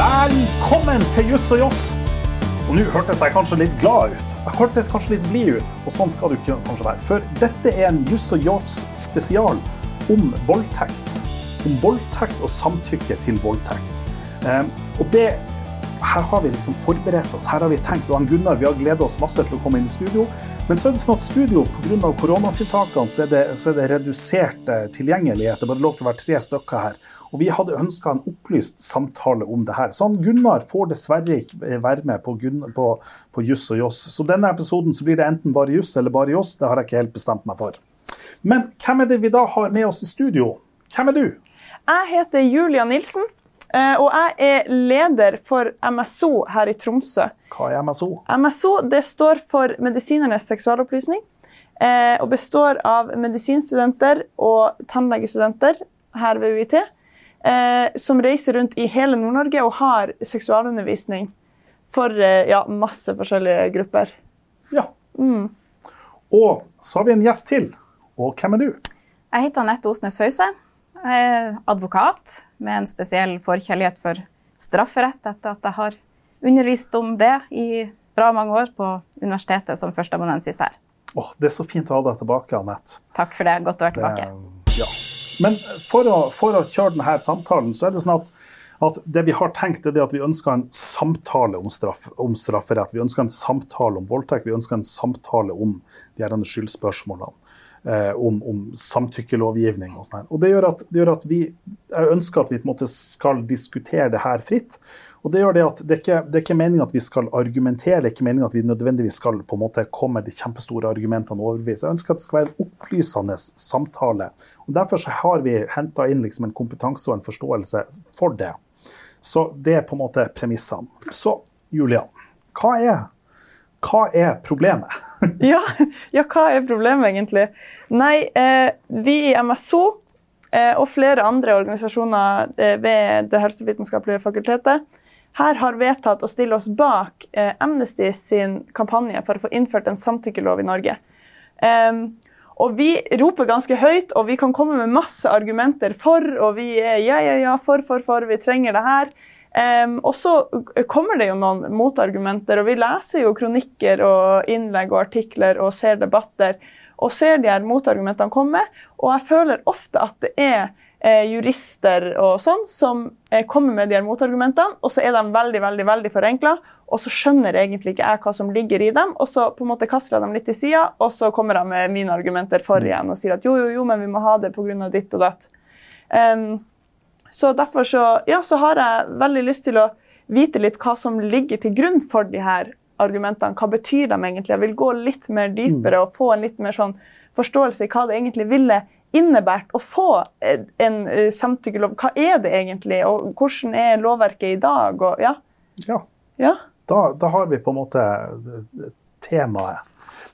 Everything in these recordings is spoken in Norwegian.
Velkommen til Juss og Joss. Og nå hørtes jeg kanskje litt glad ut. Jeg hørtes kanskje litt blid ut, og sånn skal du kanskje være. For dette er en Juss og Joss spesial om voldtekt. Om voldtekt og samtykke til voldtekt. Um, og det her har vi liksom forberedt oss. Her har vi tenkt, og Gunnar, vi har gleda oss masse til å komme inn i studio. Men så er det sånn at studio pga. koronatiltakene så er, det, så er det redusert eh, tilgjengelighet. Det er bare lov til å være tre stykker her. Og vi hadde ønska en opplyst samtale om det her. Sånn, Gunnar får dessverre ikke være med på, på, på Juss og Joss. Så denne episoden så blir det enten bare Juss eller bare Joss. Det har jeg ikke helt bestemt meg for. Men hvem er det vi da har med oss i studio? Hvem er du? Jeg heter Julia Nilsen. Eh, og jeg er leder for MSO her i Tromsø. Hva er MSO? MSO det står for Medisinernes seksualopplysning. Eh, og består av medisinstudenter og tannlegestudenter her ved UiT som reiser rundt i hele Nord-Norge og har seksualundervisning for eh, ja, masse forskjellige grupper. Ja. Mm. Og så har vi en gjest til. Og hvem er du? Jeg heter Anette Osnes Fause. Jeg er advokat med en spesiell forkjærlighet for strafferett etter at jeg har undervist om det i bra mange år på universitetet som førsteamanuensis her. Oh, det er så fint å ha deg tilbake, Anette. Takk for det. Godt å være tilbake. Det, ja. Men for å, for å, kjøre denne samtalen, så er det sånn at, at det vi har tenkt, er at vi ønsker en samtale om, straff, om, strafferett. Vi ønsker en samtale om voldtekt, vi ønsker en samtale om de skyldspørsmålene. Eh, om, om, samtykkelovgivning og sånn. Og det gjør at, det gjør at vi jeg ønsker at vi på en måte skal diskutere det her fritt. Og Det gjør det at det er ikke, det er ikke meningen at vi skal argumentere, det er ikke meningen at vi nødvendigvis skal på en måte komme med de kjempestore argumentene og overbevise. Jeg ønsker at det skal være en opplysende samtale. Og Derfor så har vi henta inn liksom en kompetanse og en forståelse for det. Så det er på en måte premissene. Så Julia, hva er, hva er problemet? ja, ja, hva er problemet egentlig? Nei, eh, vi i MSO eh, og flere andre organisasjoner eh, ved Det helsevitenskapelige fakultetet her har vedtatt å stille oss bak eh, Amnesty sin kampanje for å få innført en samtykkelov i Norge. Um, og Vi roper ganske høyt, og vi kan komme med masse argumenter for. Og vi er ja, ja, ja, for, for, for, vi trenger det her. Um, og så kommer det jo noen motargumenter, og vi leser jo kronikker og innlegg og artikler og ser debatter. Og ser de her motargumentene komme. Og jeg føler ofte at det er eh, jurister og sånn som eh, kommer med de her motargumentene, og så er de veldig veldig, veldig forenkla, og så skjønner egentlig ikke jeg hva som ligger i dem, og så på en måte kaster jeg dem litt til sida, og så kommer de med mine argumenter for mm. igjen og sier at jo, jo, jo, men vi må ha det pga. ditt og datt. Um, så derfor så, ja, så har jeg veldig lyst til å vite litt hva som ligger til grunn for de her argumentene. Hva betyr de egentlig? Jeg vil gå litt mer dypere mm. og få en litt mer sånn forståelse i hva det egentlig ville innebært å få en eh, samtykkelov? Hva er det egentlig, og hvordan er lovverket i dag? Og, ja. ja. ja. Da, da, har vi på en måte eh, temaet.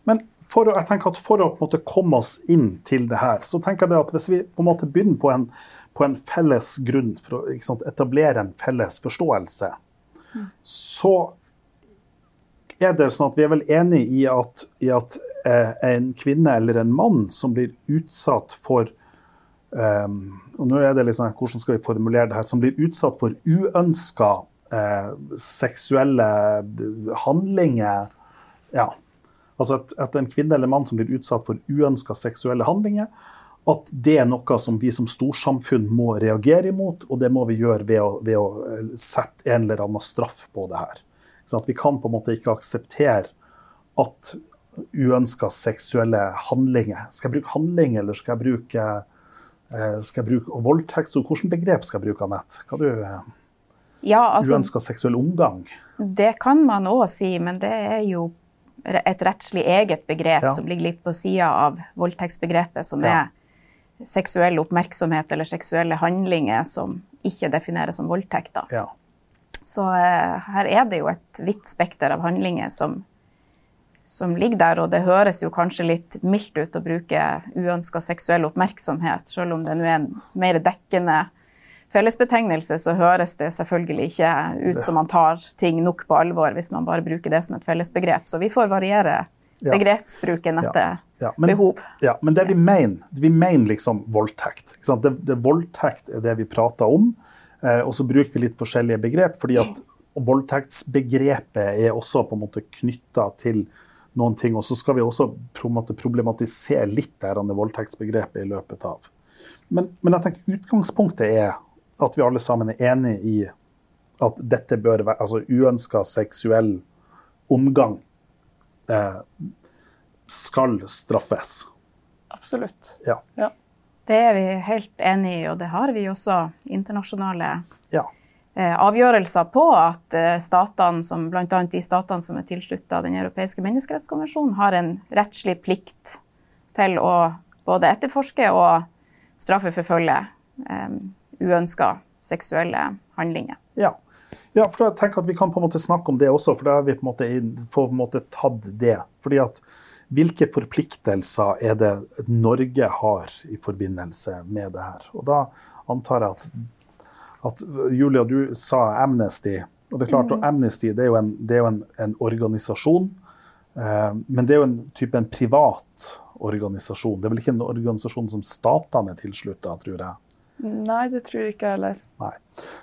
Men for, jeg tenker at for å måte, komme oss inn til det her, så tenker jeg at hvis vi på en måte begynner på en, på en felles grunn for å sant, etablere en felles forståelse, mm. så er det sånn at vi er vel enig i at, i at eh, en kvinne eller en mann som blir utsatt for um, og nå er det liksom, Hvordan skal vi formulere det her? Som blir utsatt for uønska eh, seksuelle handlinger. Ja. Altså at, at, en kvinne eller mann som blir utsatt for uønska seksuelle handlinger, at det er noe som vi som storsamfunn må reagere imot, og det må vi gjøre ved å, ved å eh, sette en eller annen straff på det her. Så at vi kan på en måte ikke akseptere at uønska seksuelle handlinger Skal jeg bruke handling, eller skal jeg bruke, eh, skal jeg bruke voldtekt? Så hvilket begrep skal jeg bruke, Anette? Hva du eh, ja, altså, Uønska seksuell omgang? Det kan man òg si, men det er jo et rettslig eget begrep ja. som ligger litt på sida av voldtektsbegrepet, som ja. er seksuell oppmerksomhet eller seksuelle handlinger som ikke defineres som voldtekt. Ja. Så uh, her er det jo et vidt spekter av handlinger som, som, ligger der, og det høres jo kanskje litt mildt ut å bruke uønska seksuell oppmerksomhet, selv om det nå er en mer dekkende fellesbetegnelse, så høres det selvfølgelig ikke ut som man tar ting nok på alvor hvis man bare bruker det som et fellesbegrep. Så vi får variere begrepsbruken etter ja, men, behov. Ja, men det vi mener, vi mener liksom voldtekt. Det, det, voldtekt er det vi prater om. Eh, og så bruker vi litt forskjellige begrep, fordi at voldtektsbegrepet er også på en måte knytta til noen ting. Og så skal vi også problematisere litt det voldtektsbegrepet i løpet av. Men, men, jeg tenker utgangspunktet er at vi alle sammen er enig i at dette bør være altså uønska seksuell omgang skal straffes. Absolutt. Ja. ja. Det er vi helt enig i, og det har vi også internasjonale ja. eh, avgjørelser på. At eh, statene, som bl.a. de statene som er tilslutta Den europeiske menneskerettskonvensjonen, har en rettslig plikt til å både etterforske og straffeforfølge eh, uønska seksuelle handlinger. Ja. Ja. for jeg tenker at Vi kan på en måte snakke om det også, for da har vi på en måte, på en måte tatt det. fordi at hvilke forpliktelser er det Norge har i forbindelse med det her? Og da antar jeg at, at Julia, du sa Amnesty. Og det er klart, mm. Amnesty det er jo en, er jo en, en organisasjon. Eh, men det er jo en type en privat organisasjon. Det er vel ikke en organisasjon som statene er tilslutta, tror jeg? Nei, det tror jeg ikke heller. Nei.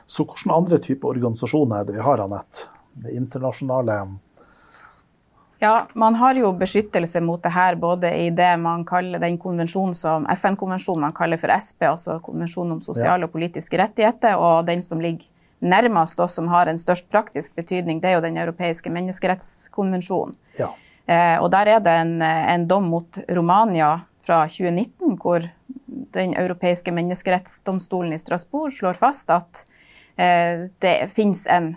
Så hvilke andre typer organisasjoner er det vi har, Anette? Det internasjonale ja, man har jo beskyttelse mot det her både i det man kaller den konvensjonen som FN-konvensjonen man kaller for SP, altså konvensjonen om sosiale og politiske rettigheter, og den som ligger nærmest oss, som har en størst praktisk betydning, det er jo Den europeiske menneskerettskonvensjonen. Ja. Eh, og der er det en, en, dom mot Romania fra 2019, hvor Den europeiske menneskerettsdomstolen i Strasbourg slår fast at eh, det finnes en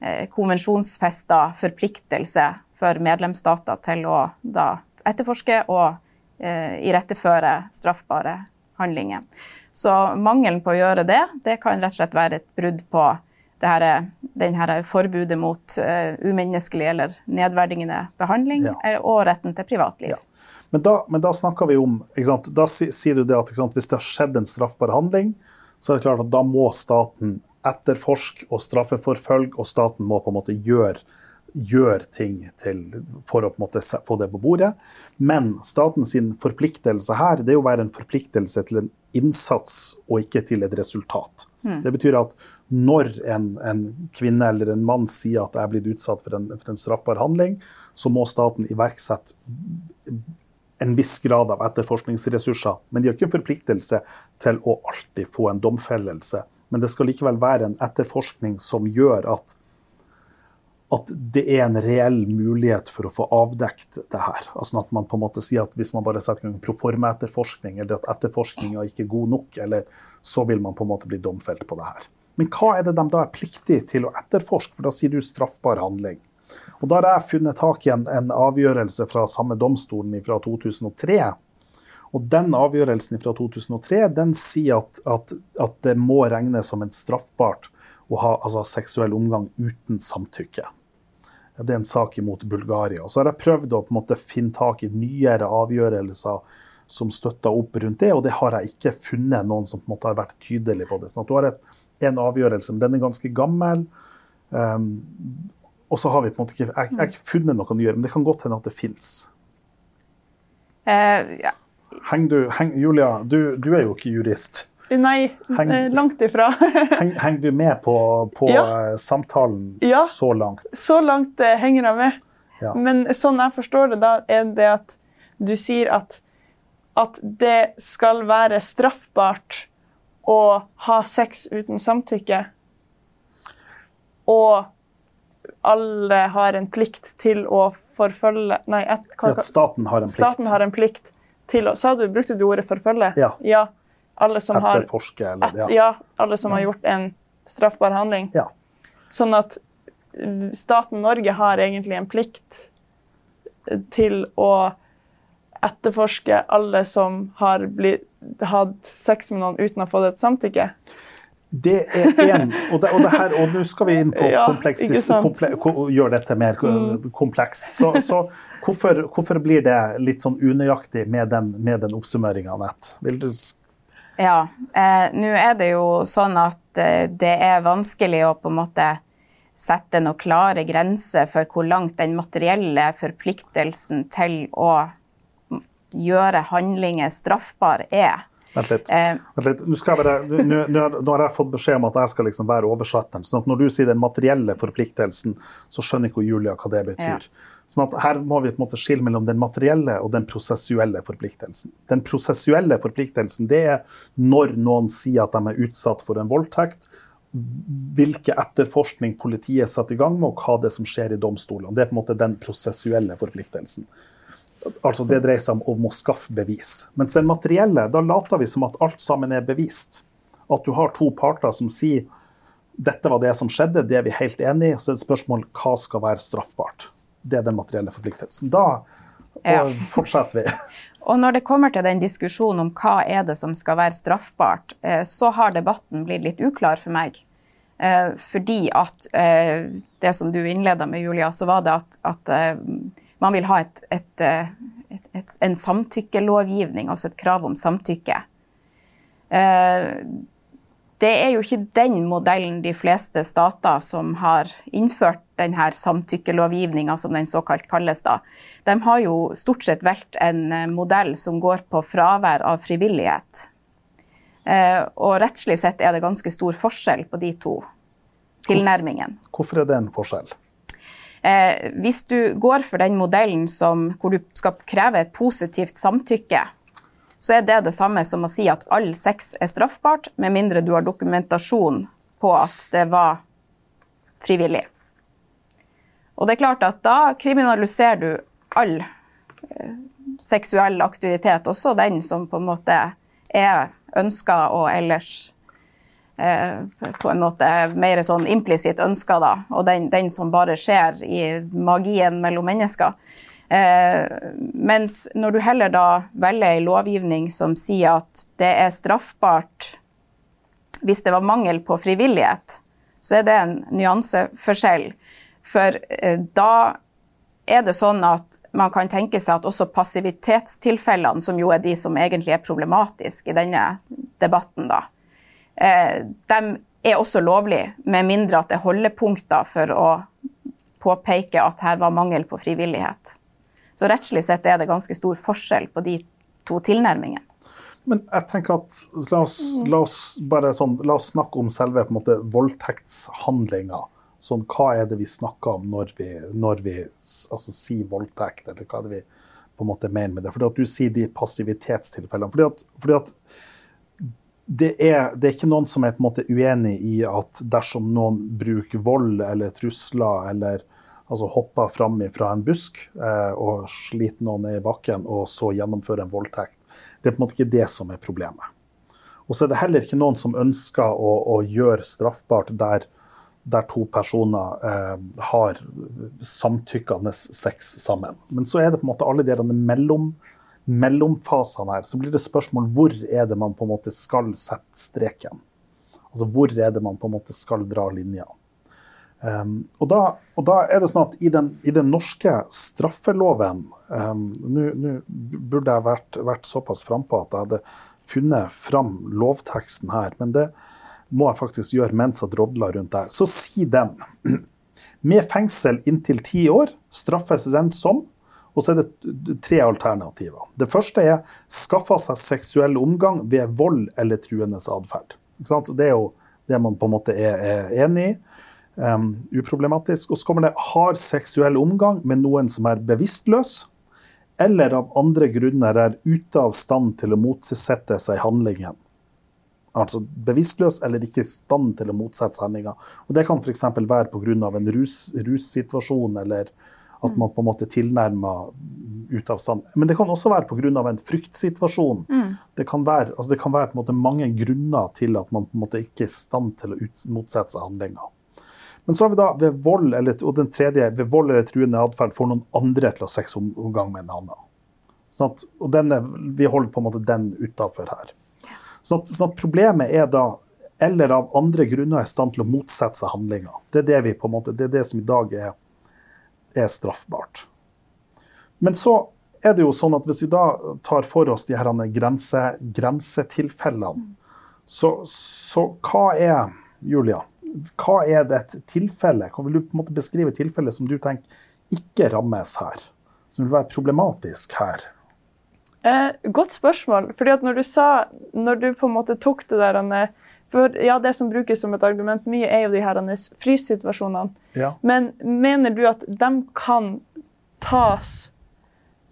eh, konvensjonsfesta forpliktelse for medlemsstater til å da etterforske og eh, iretteføre straffbare handlinger. Så mangelen på å gjøre det, det kan rett og slett være et brudd på det her, den her forbudet mot uh, umenneskelig eller nedverdigende behandling ja. Eh, og retten til privatliv. Ja. Men, da, men da, snakker vi om Da sier du det at hvis det har skjedd en straffbar handling, så er det klart at da må staten etterforske og straffeforfølge, og staten må på en måte gjøre gjør ting til, for å på en måte få det på bordet. Men statens forpliktelse her det er å være en forpliktelse til en innsats og ikke til et resultat. Mm. Det betyr at når en, en, kvinne eller en mann sier at jeg er blitt utsatt for en, for en straffbar handling, så må staten iverksette en viss grad av etterforskningsressurser. Men de har ikke en forpliktelse til å alltid få en domfellelse. Men det skal likevel være en etterforskning som gjør at at det er en reell mulighet for å få avdekt det her. Altså at man på en måte sier at Hvis man bare setter i gang proforma-etterforskning, eller at etterforskninga ikke er god nok, eller så vil man på en måte bli domfelt på det her. Men hva er det de da er pliktige til å etterforske, for da sier du straffbar handling. Og Da har jeg funnet tak i en, en avgjørelse fra samme domstolen fra 2003. Og Den avgjørelsen fra 2003 den sier at, at, at det må regnes som en straffbart å ha altså, seksuell omgang uten samtykke. Det er en sak imot Bulgaria. Og så har jeg prøvd å måte, finne tak i nyere avgjørelser som støtter opp rundt det, og det har jeg ikke funnet noen som måte har vært tydelig på det. Sånn at du har et, en avgjørelse, men den er ganske gammel. Um, og så har vi på en måte ikke Jeg har ikke funnet noe nyere, men det kan godt hende at det fins. Uh, ja. Heng du, heng, Julia, du, du er jo ikke jurist. Nei, heng, eh, langt ifra. Henger du med på, på ja. Eh, samtalen ja. så langt? Så langt eh, henger jeg med. Ja. Men sånn jeg forstår det, da, er det at du sier at, at det skal være straffbart å ha sex uten samtykke. Og alle har en plikt til å forfølge Nei, et, hva, at staten har en plikt. Staten har en plikt til å Sa du, brukte du ordet forfølge? Ja. ja alle som har, eller, ja. ja. alle som har gjort en straffbar handling. Ja. Sånn at staten Norge har egentlig en plikt til å etterforske alle som har blitt, hatt sex med noen uten å ha fått et samtykke. Det er én og, og, og nå skal vi inn på ja, komple, gjøre dette mer mm. komplekst. Så, så hvorfor, hvorfor, blir det litt sånn unøyaktig med den, med den oppsummeringa, Anette? Ja. Eh, Nå er det jo sånn at eh, det er vanskelig å på en måte sette noen klare grenser for hvor langt den materielle forpliktelsen til å gjøre handlinger straffbar er. Vent litt. Vent litt. Nå har jeg fått beskjed om at jeg skal liksom være oversetteren. sånn at når du sier den materielle forpliktelsen, så skjønner ikke Julia hva det betyr. Ja. Sånn at Her må vi på en måte skille mellom den materielle og den prosessuelle forpliktelsen. Den prosessuelle forpliktelsen det er når noen sier at de er utsatt for en voldtekt, hvilke etterforskning politiet setter i gang med, og hva det er som skjer i domstolene. Det er på en måte den prosessuelle forpliktelsen. Altså Det dreier seg om, om å skaffe bevis. Mens den materielle, da later vi som at alt sammen er bevist. At du har to parter som sier dette var det som skjedde, det er vi helt enig i. Så er det et spørsmål hva skal være straffbart. Det er den materielle forpliktelsen. Da Ja. fortsetter vi. Og når det kommer til den diskusjonen om hva er det som skal være straffbart, eh, så har debatten blitt litt uklar for meg. Eh, Fordi at eh, det som du innleda med, Julia, så var det at, at man vil ha et, et, eh, et, et, en samtykkelovgivning, altså et krav om samtykke. Eh, Det er jo ikke den modellen de fleste stater som har innført denne samtykkelovgivninga, som den såkalt kalles, da, de har jo stort sett valgt en eh, modell som går på fravær av frivillighet. Og rettslig sett er det ganske stor forskjell på de to tilnærmingene. Hvorfor er det en forskjell? Eh, hvis du går for den modellen som, hvor du skal kreve et positivt samtykke, så er det det samme som å si at all sex er straffbart, med mindre du har dokumentasjon på at det var frivillig. Og det er klart at da kriminaliserer du all eh, seksuell aktivitet, også den som på en måte er ønska og ellers på en måte mer sånn implisitt ønska, da, og den, den som bare skjer i magien mellom mennesker. Eh, mens når du heller da velger en lovgivning som sier at det er straffbart hvis det var mangel på frivillighet, så er det en nyanseforskjell. For eh, da er det sånn at man kan tenke seg at også passivitetstilfellene, som jo er de som egentlig er problematiske i denne debatten, da, eh, de er også lovlige, med mindre at det er holdepunkter for å påpeke at her var mangel på frivillighet. Så rettslig sett er det ganske stor forskjell på de to tilnærmingene. Men jeg tenker at la oss, la oss bare sånn, la oss snakke om selve på en måte voldtektshandlinga. Sånn, hva er det vi snakker om når vi, når vi altså, sier voldtekt, eller hva er det vi på en måte mener med det? Fordi at du sier de passivitetstilfellene. Fordi at, fordi at det, er, det er ikke noen som er på en måte uenig i at dersom noen bruker vold eller trusler eller altså hopper fram fra en busk eh, og sliter noen ned i bakken, og så gjennomfører en voldtekt. Det er på en måte ikke det som er problemet. Og så er det heller ikke noen som ønsker å, å gjøre straffbart der, der to personer eh, har samtykkende sex sammen. Men så er det på en måte alle de mellom, mellomfasene her. Så blir det spørsmål hvor er det man på en måte skal sette streken. Altså hvor er det man på en måte skal dra linja. Um, og, da, og, da, er det sånn at i den, i den norske straffeloven um, Nå burde jeg vært, vært såpass frampå at jeg hadde funnet fram lovteksten her, men det må jeg faktisk gjøre mens jeg drodler rundt der. Så si den med fengsel inntil ti år straffes den som og så er det tre alternativer. Det første er skaffa seg seksuell omgang ved vold eller truende atferd. Det er jo det man på en måte er, er enig i. Um, uproblematisk. Og så kommer det har seksuell omgang med noen som er bevisstløs, eller av andre grunner er ute av stand til å motsette seg handlingen. Altså bevisstløs eller ikke i stand til å motsette seg handlinga. Det kan f.eks. være pga. en rus, russituasjon, eller at man på en måte tilnærmer uteavstand. Men det kan også være pga. en fryktsituasjon. Mm. Det kan være, altså det kan være på en måte mange grunner til at man på en måte ikke er i stand til å motsette seg handlinger. Men så har vi da ved vold, eller, og den tredje, ved vold eller truende atferd får noen andre til å ha sexomgang med en annen. Sånn at, og denne, vi holder på en måte den utafor her. Sånn at, sånn at, problemet er da eller av andre grunner er i stand til å motsette seg handlinger. Det er det, vi på en måte, det er det som i dag er, er straffbart. Men så er det jo sånn at hvis vi da tar for oss de her grense, grensetilfellene, så, så hva er Julia? hva er det et tilfelle? Kan du på en måte beskrive tilfellet tilfelle som du tenker ikke rammes her? Som vil være problematisk her? Eh, godt spørsmål. Fordi at når du sa Når du på en måte tok det der For ja, det som brukes som et argument mye, er jo de her frysituasjonene. Ja. Men mener du at de kan tas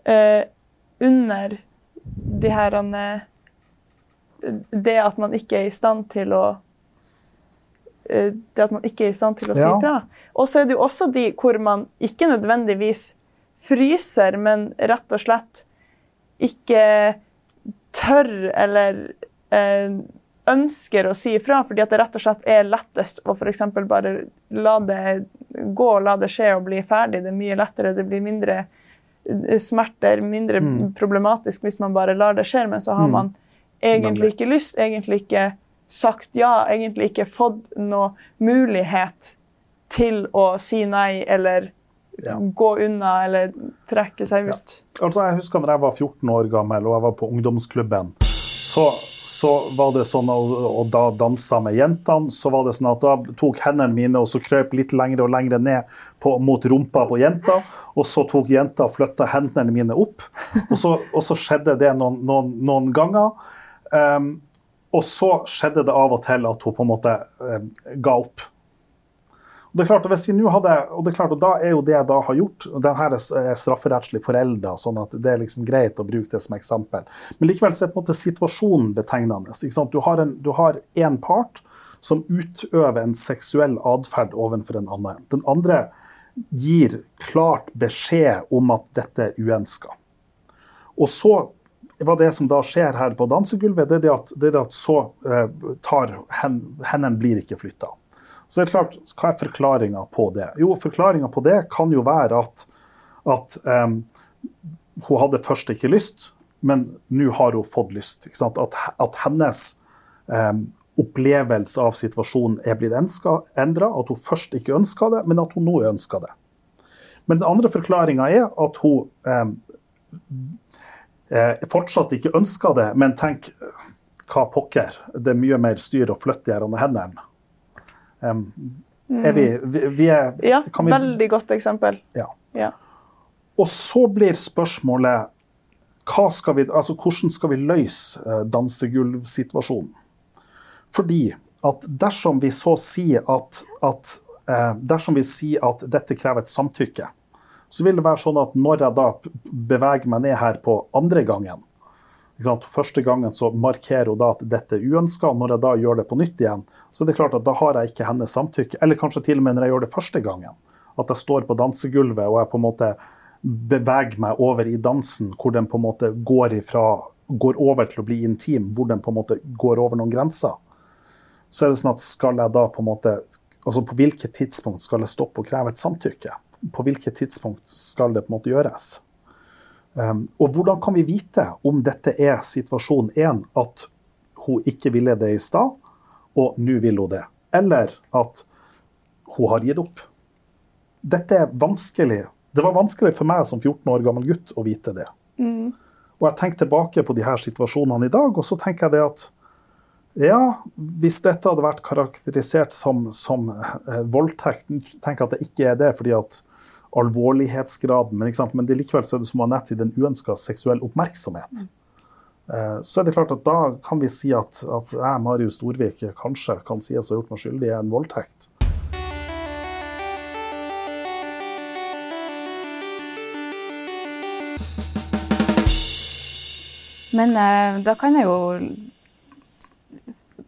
eh, under de her Det at man ikke er i stand til å eh, det at man ikke er i stand til å si Ja. fra. Og så er det jo også de hvor man ikke nødvendigvis fryser, men rett og slett ikke tør eller eh, ønsker å si ifra, fordi at det rett og slett er lettest å f.eks. bare la det gå, la det skje og bli ferdig. Det er mye lettere, det blir mindre eh, smerter, mindre Mm. problematisk hvis man bare lar det skje, men så har Mm. man egentlig ikke lyst, egentlig ikke sagt ja, egentlig ikke fått noe mulighet til å si nei eller Ja. gå unna eller trekke seg ut. Altså, jeg husker da jeg var 14 år gammel og jeg var på ungdomsklubben. Så, så var det sånn, og, og da dansa med jentene, så var det sånn at da tok hendene mine og så krøp litt lengre og lengre ned på, mot rumpa på jenta. Og så tok jenta og flytta hendene mine opp. Og så, og så skjedde det noen, noen, noen ganger. Um, og så skjedde det av og til at hun på en måte um, ga opp. Det er klart, hvis vi nå hadde, og det er klart, og da er jo det jeg da har gjort og den her er er strafferettslig forelda, sånn at det er liksom greit å bruke det som eksempel. Men likevel så er på en måte situasjonen betegnende. ikke sant? Du har en, du har en part som utøver en seksuell atferd overfor en annen. Den andre gir klart beskjed om at dette er uønska. Og så hva det som da skjer her på dansegulvet, det er det at, det er det at så eh, tar hen, hendene blir ikke flytta. Så det er klart, hva er forklaringa på det? Jo, forklaringa på det kan jo være at, at um, hun hadde først ikke lyst, men nå har hun fått lyst. At, at hennes um, opplevelse av situasjonen er blitt endra. At hun først ikke ønska det, men at hun nå ønsker det. Men den andre forklaringa er at hun um, fortsatt ikke ønsker det, men tenk hva pokker, det er mye mer styr å flytte de hendene. Em, er vi, vi, vi er, Ja, vi, veldig godt eksempel. ja. Ja. Og så blir spørsmålet skal vi, altså hvordan skal vi løse eh, dansegulvsituasjonen? Fordi at dersom vi så sier at, at eh, dersom vi sier at dette krever et samtykke, så vil det være sånn at når jeg da beveger meg ned her på andre gangen? Første gangen så markerer hun da at dette er uønska, når jeg da gjør det på nytt igjen, så er det klart at da har jeg ikke hennes samtykke. Eller kanskje til og med når jeg gjør det første gangen. At jeg står på dansegulvet og jeg på en måte beveger meg over i dansen, hvor den på en måte går ifra går over til å bli intim, hvor den på en måte går over noen grenser. Så er det sånn at skal jeg da på en måte Altså på hvilket tidspunkt skal jeg stoppe og kreve et samtykke? På hvilket tidspunkt skal det på en måte gjøres? Um, og hvordan kan vi vite om dette er situasjon én, at hun ikke ville det i stad, og nå vil hun det? Eller at hun har gitt opp? Dette er vanskelig. Det var vanskelig for meg som 14 år gammel gutt å vite det. Og jeg tenker tilbake på de her situasjonene i dag, og så tenker jeg det at ja, hvis dette hadde vært karakterisert som, som eh, voldtekt, tenker jeg at det ikke er det, fordi at alvorlighetsgraden Men, men det likevel er det som Anette sier, den uønska seksuell oppmerksomhet. Mm. Så er det klart at da kan vi si at, at jeg, Marius Storvik, kanskje kan sies å ha gjort meg skyldig i en voldtekt. Men eh, da kan jeg jo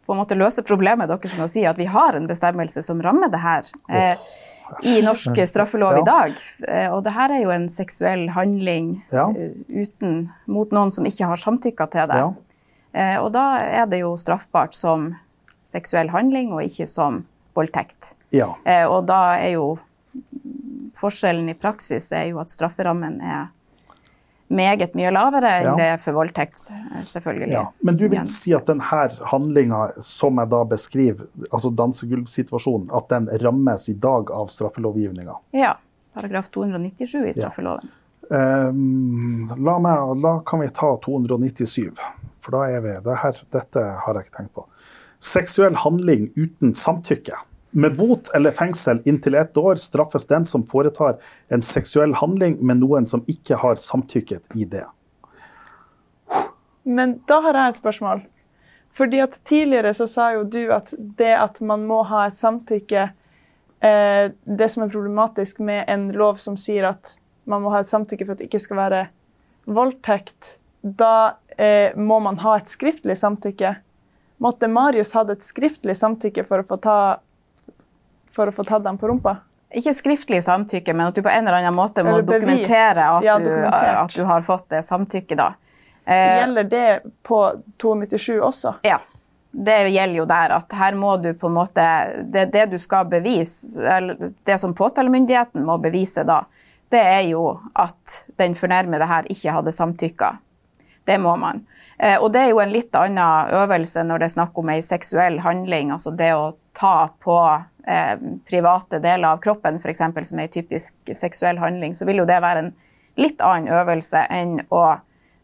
på en måte løse problemet deres med å si at vi har en bestemmelse som rammer det her eh, i norsk straffelov Ja. i dag. Eh, og det her er jo en seksuell handling Ja. eh, uten, mot noen som ikke har samtykka til det. Ja. Eh, og da er det jo straffbart som seksuell handling og ikke som voldtekt. Ja. Og da er jo forskjellen i praksis er jo at strafferammen er meget mye lavere enn Ja. det er for voldtekt, selvfølgelig. Ja, men du vil si at denne handlinga som jeg da beskriver, altså dansegulvsituasjonen, at den rammes i dag av straffelovgivninga? Ja. Paragraf 297 i straffeloven. Um, la meg, la kan vi ta 297, for da er vi det her, Dette har jeg ikke tenkt på. Seksuell handling uten samtykke. Med bot eller fengsel inntil ett år straffes den som foretar en seksuell handling med noen som ikke har samtykket i det. Men da har jeg et spørsmål. Fordi at Tidligere så sa jo du at det at man må ha et samtykke eh, Det som er problematisk med en lov som sier at man må ha et samtykke for at det ikke skal være voldtekt, da eh, må man ha et skriftlig samtykke. Måtte Marius hatt et skriftlig samtykke for å få ta, for å få tatt dem på rumpa? Ikke skriftlig samtykke, men at du på en eller annen måte må dokumentere at, Ja, du, at du har fått det samtykket. da. Eh, Gjelder det på 297 også? Ja. Det gjelder jo der at her må du på en måte Det, det du skal bevise, eller det som påtalemyndigheten må bevise da, det er jo at den fornærmede her ikke hadde samtykka. Det må man. Eh, og det er jo en litt annen øvelse når det er snakk om ei seksuell handling, altså det å ta på private deler av kroppen, f.eks., som er en typisk seksuell handling, så vil jo det være en litt annen øvelse enn å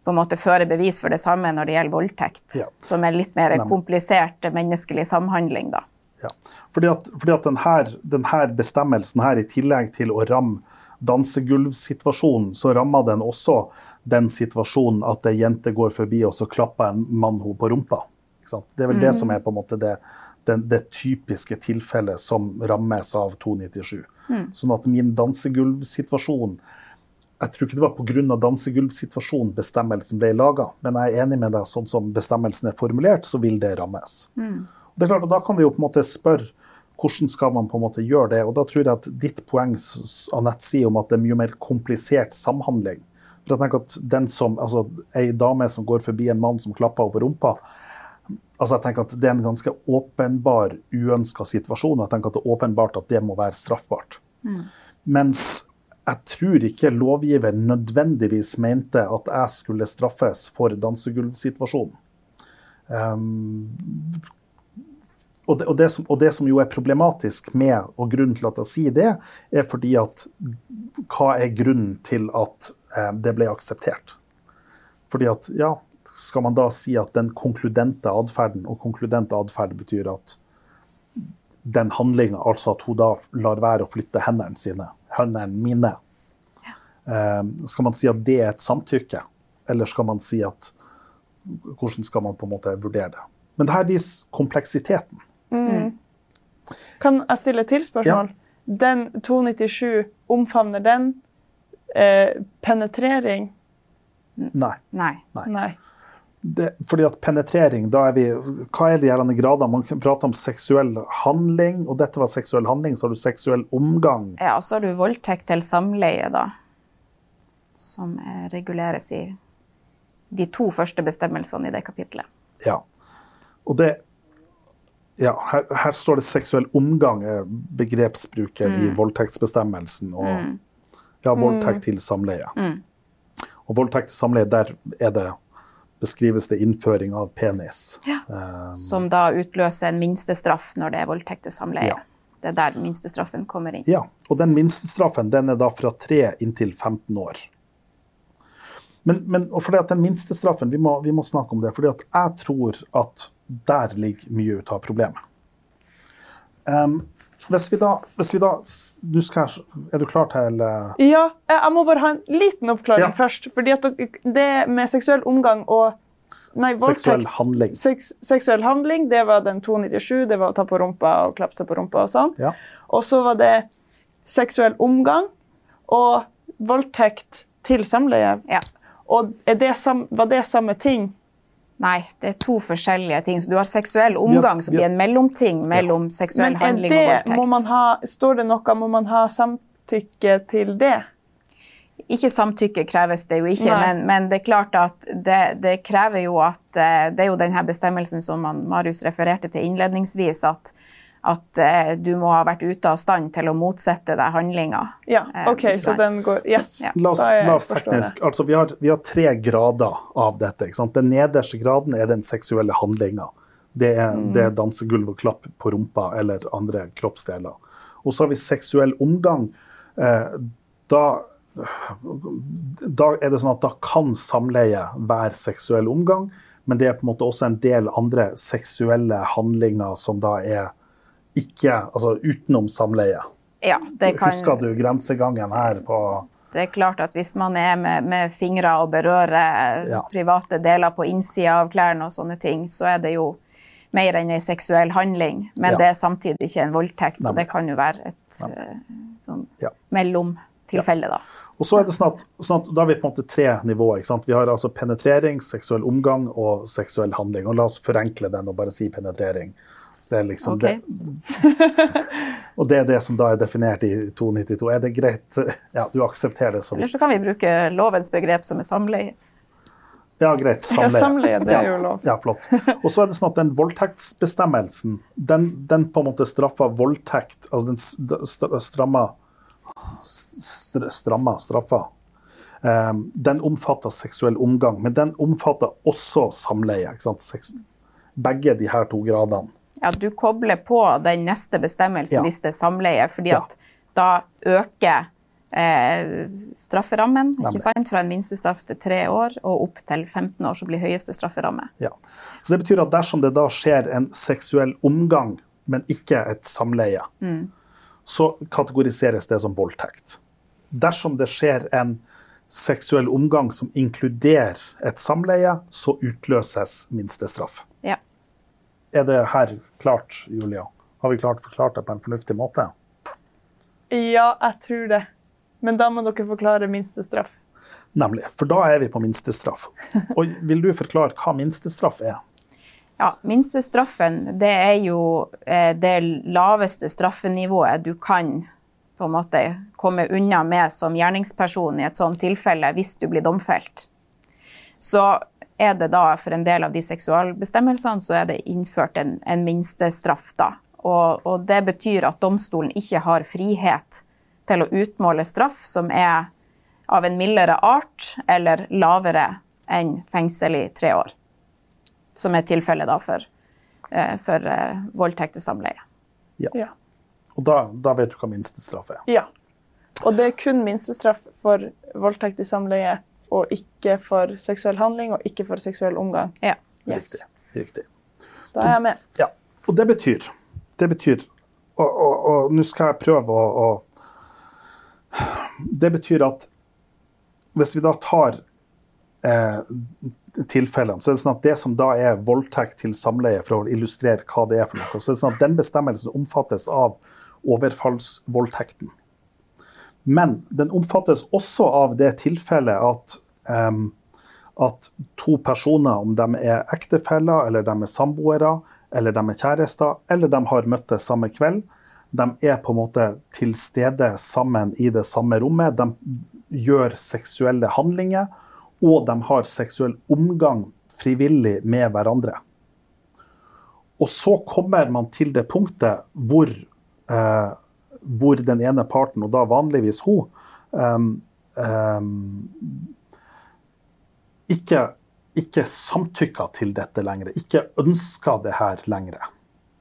på en måte føre bevis for det samme når det gjelder voldtekt, Ja. som er litt mer komplisert menneskelig samhandling. da. Ja. Fordi at, fordi at denne, denne bestemmelsen her, i tillegg til å ramme dansegulvsituasjonen, så rammer den også den situasjonen at ei jente går forbi og så klapper en mann henne på rumpa. Det er vel det som er på en måte det, det, det typiske tilfellet som rammes av 297. Sånn at min dansegulvsituasjon jeg tror ikke det var pga. dansegulvsituasjonen bestemmelsen ble laga, men jeg er enig med deg, sånn som bestemmelsen er formulert, så vil det rammes. Det er klart, og Da kan vi jo på en måte spørre hvordan skal man på en måte gjøre det. og Da tror jeg at ditt poeng Annette sier om at det er mye mer komplisert samhandling. For jeg tenker at den som, altså Ei dame som går forbi en mann som klapper over rumpa, altså jeg tenker at det er en ganske åpenbar uønska situasjon. og Jeg tenker at det er åpenbart at det må være straffbart. Mens jeg tror ikke lovgiver nødvendigvis mente at jeg skulle straffes for dansegulvsituasjonen. Um, og, det, og, og det som jo er problematisk med, og grunnen til at jeg sier det, er fordi at hva er grunnen til at eh, det ble akseptert? Fordi at, ja, skal man da si at den konkludente atferden, og konkludent atferd betyr at den handlinga, altså at hun da lar være å flytte hendene sine, hendene mine, ja. skal man si at det er et samtykke? Eller skal man si at Hvordan skal man på en måte vurdere det? Men det her viser kompleksiteten. Kan jeg stille et til spørsmål? Den 297, omfavner den eh, penetrering? Nei. Nei. Nei. Det, fordi at penetrering, da er vi Hva er de her gradene? Man kan prate om seksuell handling, og dette var seksuell handling, så har du seksuell omgang. Ja, så har du voldtekt til samleie, da. Som reguleres i de to første bestemmelsene i det kapitlet. Ja. Og det Ja, her, her står det seksuell omgang, er begrepsbruken i voldtektsbestemmelsen. Og ja, voldtekt til samleie. Og voldtekt til samleie, der er det beskrives det innføring av penis. Som da utløser en minstestraff når det er voldtekt til samleie. Ja. Det er der minstestraffen kommer inn. Ja, og den minstestraffen den er da fra 3 inntil 15 år. Men, men og fordi at den minstestraffen, vi må, vi må snakke om det, fordi at jeg tror at der ligger mye ut av problemet. Em, hvis vi da, hvis vi da du skal Er du klar til uh... Ja, jeg må bare ha en liten oppklaring Ja. først. fordi at det med seksuell omgang og Nei, seksuell handling? Seks, seksuell handling, det var den 297. Det var å ta på rumpa og klappe seg på rumpa og sånn. Ja. Og så var det seksuell omgang og voldtekt til samleie. Ja. Og er det sam, var det samme ting? Nei, det er to forskjellige ting. Så du har seksuell omgang, som blir en mellomting mellom seksuell handling det, og voldtekt. ha, står det noe, må man ha samtykke til det? Ikke samtykke kreves det jo ikke, men, men det er klart at det, det krever jo at eh, Det er jo denne bestemmelsen som man, Marius refererte til innledningsvis, at, at eh, du må ha vært ute av stand til å motsette deg handlinga. Ja, Eh, OK, eh, så den går Yes. Ja. La oss, la oss teknisk, det. altså vi har, vi har tre grader av dette. Ikke sant? Den nederste graden er den seksuelle handlinga. Det er, det er dansegulv og klapp på rumpa eller andre kroppsdeler. Og så har vi seksuell omgang. Eh, da, da er det sånn at da kan samleie være seksuell omgang, men det er på en måte også en del andre seksuelle handlinger som da er ikke Altså utenom samleie. Ja, det kan Husker du grensegangen her på Det er klart at hvis man er med, med fingre og berører Ja. private deler på innsida av klærne og sånne ting, så er det jo mer enn en seksuell handling. Men Ja. det er samtidig ikke en voldtekt, så det kan jo være et eh, sånn Ja. mellomtilfelle, da. Og så er det sånn at, sånn at Da har vi på en måte tre nivåer. ikke sant? Vi har altså penetrering, seksuell omgang og seksuell handling. Og La oss forenkle den og bare si penetrering. Så det er liksom okay. det, og det er det som da er definert i 292. Er det greit? Ja, du aksepterer det så Eller så kan vi bruke lovens begrep som er samleie. Ja, greit. Ja, Samleie. samleie, det er jo lov. Ja, flott. Og så er det sånn at den voldtektsbestemmelsen, den, den på en måte straffer voldtekt Altså den stramma Stramma straffer. Um, den omfatter seksuell omgang, men den omfatter også samleie. Begge de her to gradene. Ja, du kobler på den neste bestemmelsen Ja. hvis det er samleie, fordi Ja. at da øker eh, strafferammen ikke sant? fra en minstestraff til tre år og opp til 15 år, så blir høyeste strafferamme. Ja. Så det betyr at dersom det da skjer en seksuell omgang, men ikke et samleie, så kategoriseres det som voldtekt. Dersom det skjer en seksuell omgang som inkluderer et samleie, så utløses minstestraff. Er det her klart, Julia? Har vi klart forklart det på en fornuftig måte? Ja, jeg tror det. Men da må dere forklare minstestraff. Nemlig. For da er vi på minstestraff. Og vil du forklare hva minstestraff er? Ja, Minstestraffen det er jo eh, det laveste straffenivået du kan på en måte komme unna med som gjerningsperson i et sånt tilfelle hvis du blir domfelt. Så er det da for en del av de seksualbestemmelsene så er det innført en, en minstestraff. da. Og, og det betyr at domstolen ikke har frihet til å utmåle straff som er av en mildere art eller lavere enn fengsel i tre år som er tilfellet da for, eh, for eh, voldtekt til samleie. Ja. Og da, da vet du hva minstestraff er. ja. Og det er kun minstestraff for voldtekt i samleie, og ikke for seksuell handling og ikke for seksuell omgang. Ja. Yes. Riktig. Riktig. Da er jeg med. Ja, og det betyr Det betyr Og, og, og nå skal jeg prøve å, å Det betyr at hvis vi da tar eh, tilfellene, så er det sånn at det som da er voldtekt til samleie, for å illustrere hva det er for noe, så er det sånn at den bestemmelsen omfattes av overfallsvoldtekten. Men den omfattes også av det tilfellet at at to personer, om de er ektefeller, eller de er samboere, eller de er kjærester, eller de har møttes samme kveld, de er på en måte til stede sammen i det samme rommet. De gjør seksuelle handlinger, og de har seksuell omgang frivillig med hverandre. Og så kommer man til det punktet hvor, eh, hvor den ene parten, og da vanligvis hun, eh, em, ikke, ikke samtykker til dette lenger, ikke ønsker det her lenger.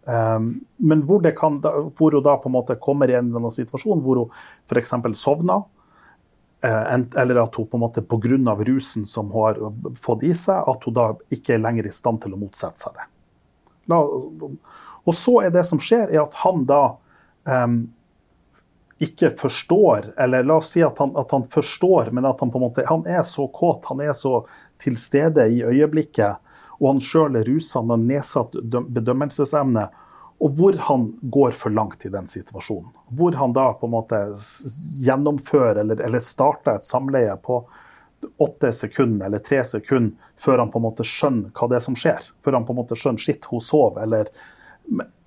Um, men hvor, kan, hvor hun da på en måte kommer i en eller annen situasjon hvor hun f.eks. sovner, eh, eller at hun på en måte pga. rusen som hun har fått i seg, at hun da ikke er lenger i stand til å motsette seg det. Og så er det som skjer, er at han da em, ikke forstår, eller la oss si at han, at han forstår, men at han på en måte han er så kåt, han er så til stede i øyeblikket, og han sjøl er rusa, han har nedsatt døm- bedømmelsesevne, og hvor han går for langt i den situasjonen. Hvor han da på en måte gjennomfører eller, eller starter et samleie på åtte sekunder eller tre sekunder før han på en måte skjønner hva det er som skjer. Før han på en måte skjønner shit, hun sover, eller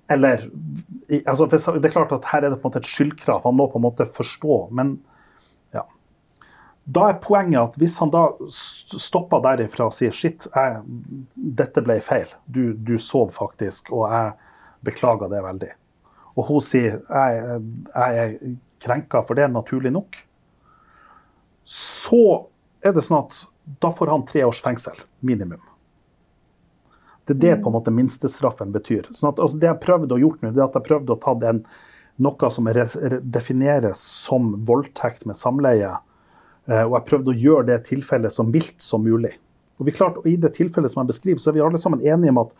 eller altså, Det er klart at her er det på en måte et skyldkrav. Han må på en måte forstå. Men ja. Da er poenget at hvis han da stopper derifra og sier shit, jeg, dette ble feil, du, du sov faktisk, og jeg beklager det veldig. Og hun sier jeg, jeg er krenka for det, naturlig nok. Så er det sånn at da får han tre års fengsel, minimum. Det er det på en måte minstestraffen betyr. Sånn at, altså, det jeg har prøvd å gjort nå, det er at jeg har prøvd å ta en, noe som er, re- defineres som voldtekt med samleie, eh, og jeg prøvde å gjøre det tilfellet så mildt som mulig. Og vi klart, og I det tilfellet som jeg beskriver, så er vi alle sammen enige om at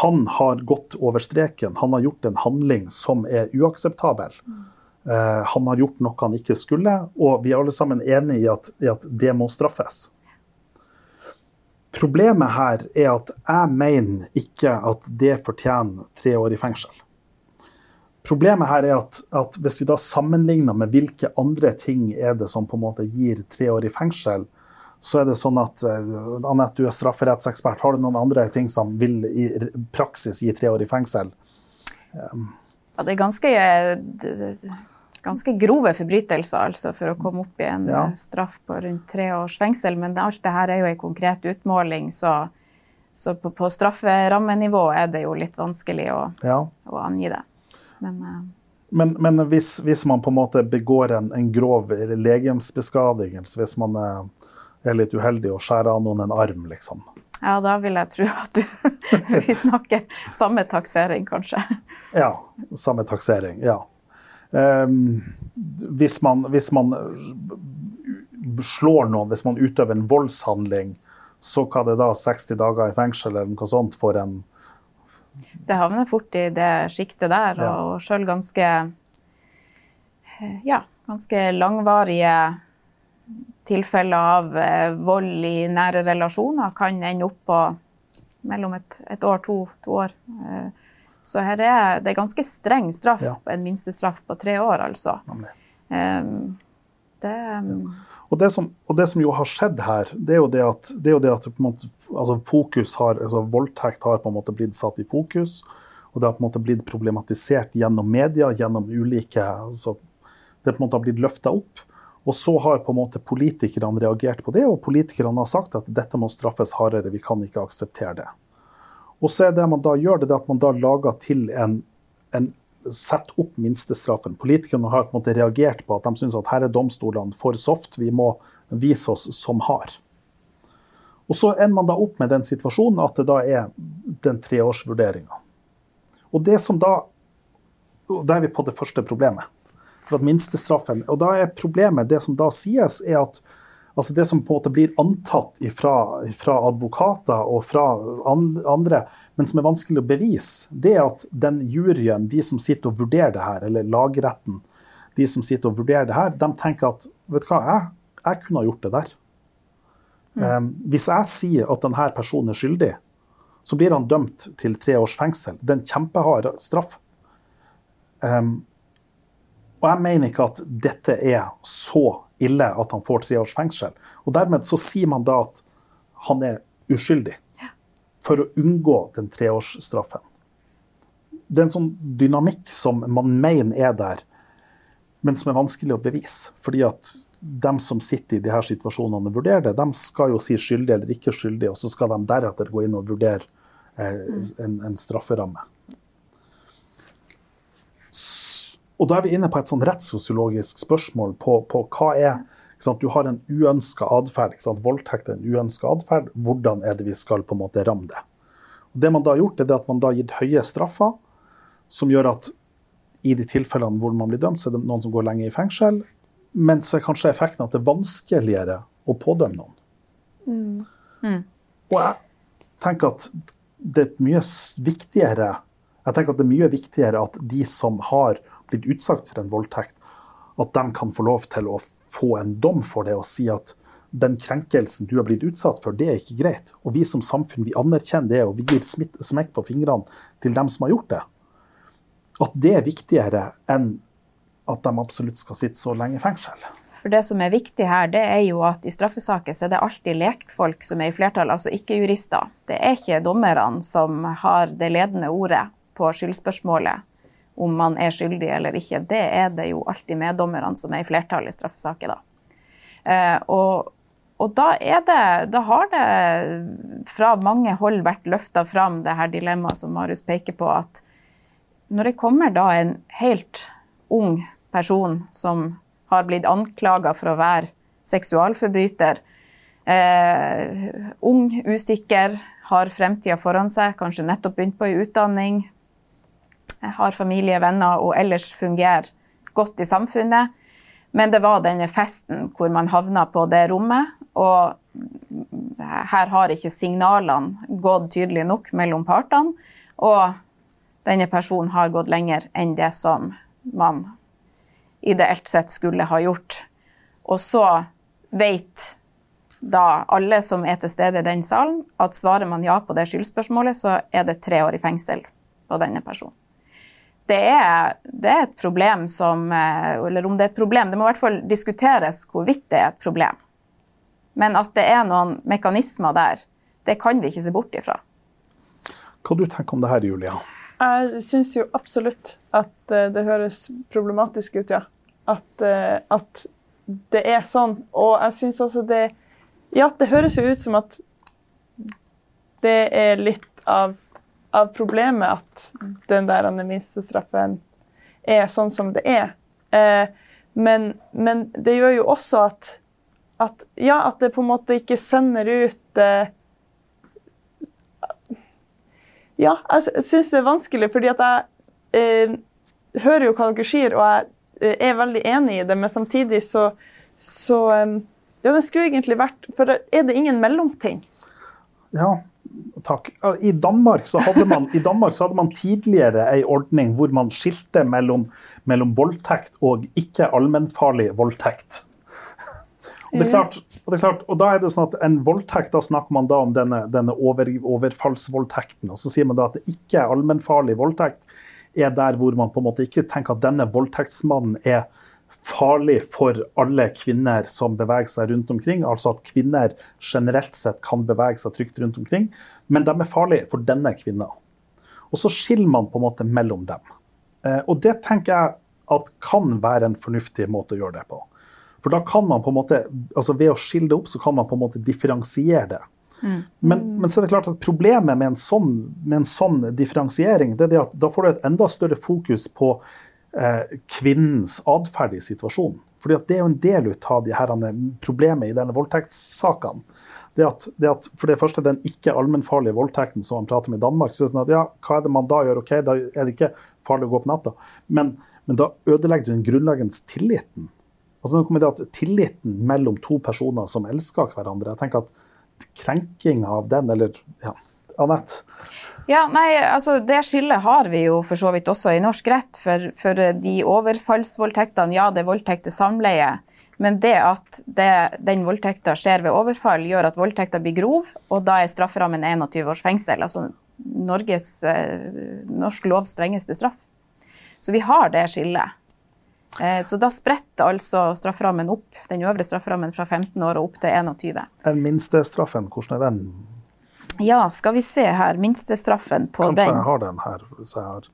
han har gått over streken. Han har gjort en handling som er uakseptabel. Eh, han har gjort noe han ikke skulle, og vi er alle sammen enige i at, i at det må straffes. Problemet her er at jeg mener ikke at det fortjener tre år i fengsel. Problemet her er at, at, hvis vi da sammenligner med hvilke andre ting er det som på en måte gir tre år i fengsel, så er det sånn at Annette, Anette, du er strafferettsekspert. Har du noen andre ting som vil i praksis gi tre år i fengsel? Ja, det er ganske ganske grove forbrytelser altså, for å komme opp i en ja. Eh, straff på rundt tre års fengsel. Men alt det her er jo en konkret utmåling, så, så på, på, strafferammenivå er det jo litt vanskelig å, ja. å angi det. Men, uh, men, men hvis, hvis, man på en måte begår en, en grov legemsbeskadigelse, hvis man er, er litt uheldig og skjærer av noen en arm, liksom. Ja, da vil jeg tro at du, vi snakker samme taksering, kanskje. Ja, samme taksering. Ja. Um, hvis, man, hvis man slår noen, hvis man utøver en voldshandling, så hva det da 60 dager i fengsel eller noe sånt for en Det havner fort i det sjiktet der, ja. og sjøl ganske ja, ganske langvarige tilfeller av eh, vold i nære relasjoner kan ende opp på mellom et, et år, to, to år. Eh, så her er det er ganske streng straff, ja. en minstestraff på tre år, altså. Um, det, um... og, det som, og, det som, jo har skjedd her, det er jo det at, det jo det at måte, altså fokus har, altså voldtekt har på en måte blitt satt i fokus. Og det har på en måte blitt problematisert gjennom media, gjennom ulike altså, Det på en måte har blitt løfta opp. Og så har på en måte politikerne reagert på det, og politikerne har sagt at dette må straffes hardere, vi kan ikke akseptere det. Og så er det man da gjør, det at man da lager til en, en Sett opp minstestraffen. Politikerne har på en måte reagert på at de syns at her er domstolene for soft, vi må vise oss som hard. Og så ender man da opp med den situasjonen at det da er den treårsvurderinga. Og det som da og Da er vi på det første problemet. For at minstestraffen, og da er problemet, det som da sies, er at altså det som på en måte blir antatt fra advokater og fra andre, men som er vanskelig å bevise, det er at den juryen, de som sitter og vurderer det her, eller lagretten, de som sitter og vurderer det her, de tenker at vet du hva, jeg, jeg kunne ha gjort det der. Mm. Um, hvis jeg sier at denne personen er skyldig, så blir han dømt til tre års fengsel. Det er en kjempehard straff. Um, og jeg mener ikke at dette er så ille at han får tre års fengsel. Og dermed så sier man da at han er uskyldig. For å unngå den treårsstraffen. Det er en sånn dynamikk som man mener er der, men som er vanskelig å bevise. Fordi at de som sitter i de her situasjonene og vurderer det, de skal jo si skyldig eller ikke skyldig, og så skal de deretter gå inn og vurdere eh, en, en strafferamme. Og da er vi inne på et sånn rettssosiologisk spørsmål på, på hva er Du har en uønska atferd. Voldtekt er en uønska atferd. Hvordan er det vi skal på en måte ramme det? Og det man da har gjort, er at man da har gitt høye straffer, som gjør at i de tilfellene hvor man blir dømt, så er det noen som går lenge i fengsel. Men så er kanskje effekten at det er vanskeligere å pådømme noen. Mm. Mm. Og jeg tenker at det er mye viktigere jeg tenker at det er mye viktigere at de som har blitt utsatt for en voldtekt, at de kan få lov til å få en dom for det og si at den krenkelsen du har blitt utsatt for, det er ikke greit. Og vi som samfunn vi anerkjenner det, og vi gir smekk på fingrene til dem som har gjort det. At det er viktigere enn at de absolutt skal sitte så lenge i fengsel. For Det som er viktig her, det er jo at i straffesaker så er det alltid lekfolk som er i flertall, altså ikke jurister. Det er ikke dommerne som har det ledende ordet på skyldspørsmålet om man er skyldig eller ikke, det er det jo alltid meddommerne som er i flertall i straffesaker, da. Eh, og, og da, det, da har det fra mange hold vært løfta fram det her dilemmaet som Marius peker på, at når det kommer da en helt ung person som har blitt anklaga for å være seksualforbryter, eh, ung, usikker, har fremtida foran seg, kanskje nettopp begynt på ei utdanning, har familie, venner og ellers fungerer godt i samfunnet. Men det var denne festen hvor man havna på det rommet. Og her har ikke signalene gått tydelig nok mellom partene. Og denne personen har gått lenger enn det som man ideelt sett skulle ha gjort. Og så vet da alle som er til stede i den salen, at svarer man ja på det skyldspørsmålet, så er det tre år i fengsel på denne personen. Det er, det er, et problem som eh, Eller om det er et problem, det må i hvert fall diskuteres hvorvidt det er et problem. Men at det er noen mekanismer der, det kan vi ikke se bort ifra. Hva du tenker om det her, Julia? Jeg syns jo absolutt at eh, det høres problematisk ut, ja. At, eh, at det er sånn. Og jeg syns også det Ja, det høres jo ut som at det er litt av av problemet at den der minstestraffen er sånn som det er. Eh, men, men, det gjør jo også at, at, Ja, at det på en måte ikke sender ut eh, Ja, jeg syns det er vanskelig, fordi at jeg eh, hører jo hva dere sier, og jeg eh, er veldig enig i det, men samtidig så, så eh, Ja, det skulle egentlig vært For er det ingen mellomting? Ja, Takk. I Danmark, man, I Danmark så hadde man tidligere en ordning hvor man skilte mellom, mellom voldtekt og ikke allmennfarlig voldtekt. Og det, er klart, og det er klart, og da er det sånn at en voldtekt, da snakker man da om denne, denne over, overfallsvoldtekten. Og så sier man da at det ikke er allmennfarlig voldtekt er der hvor man på en måte ikke tenker at denne voldtektsmannen er farlig for alle kvinner som beveger seg rundt omkring. Altså at kvinner generelt sett kan bevege seg trygt rundt omkring, men de er farlige for denne kvinna. Og så skiller man på en måte mellom dem. Eh, og det tenker jeg at kan være en fornuftig måte å gjøre det på. For da kan man på en måte, altså Ved å skille det opp, så kan man på en måte differensiere det. Mm. Men, men, så er det klart at problemet med en sånn, med en sånn differensiering det er at da får du et enda større fokus på kvinnens atferd i situasjonen. Fordi Det er jo en del av de her problemet i denne voldtektssakene. Det at, det at, for det første, den ikke allmennfarlige voldtekten som man prater om i Danmark, så er det sånn at ja, hva er det man da gjør? Ok, da er det ikke farlig å gå på natta. Men, men da ødelegger du den grunnleggende tilliten. Altså, det kommer det at Tilliten mellom to personer som elsker hverandre. jeg tenker at Krenking av den, eller ja, Anette? Ja, nei, altså Det skillet har vi jo for så vidt også i norsk rett. For, for de overfallsvoldtektene, ja, det er voldtekt til samleie. Men det at det, den voldtekta skjer ved overfall, gjør at voldtekta blir grov, og da er strafferammen 21 års fengsel. Altså Norges, eh, norsk lovs strengeste straff. Så vi har det skillet. Eh, så da spretter altså strafferammen opp, den øvre strafferammen fra 15 år og opp til 21. Den minste straffen, hvordan er den ja, skal vi se her. Minstestraffen på Kanskje den. Kanskje jeg har den her. hvis jeg har...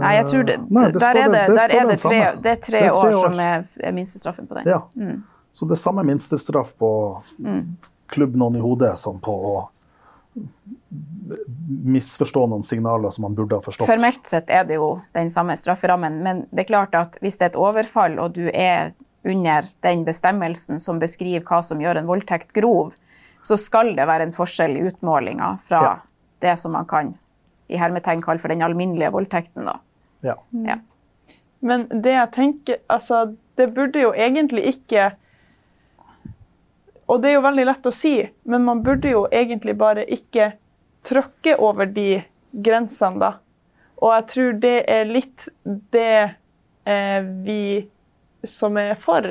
Nei, jeg tror det, Nei, det der, er det, det, der er det, tre, det er tre, år, år, som er, er, minstestraffen på den. Ja. Mm. Så det er samme minstestraff på mm. klubb noen i hodet som på å misforstå noen signaler som man burde ha forstått. Formelt sett er det jo den samme strafferammen, men det er klart at hvis det er et overfall, og du er under den bestemmelsen som beskriver hva som gjør en voldtekt grov, så skal det være en forskjell i utmålinga fra ja. det som man kan i hermetegn kalle for den alminnelige voldtekten. Da. Ja. ja. Men det jeg tenker Altså, det burde jo egentlig ikke Og det er jo veldig lett å si, men man burde jo egentlig bare ikke tråkke over de grensene, da. Og jeg tror det er litt det eh, vi som er for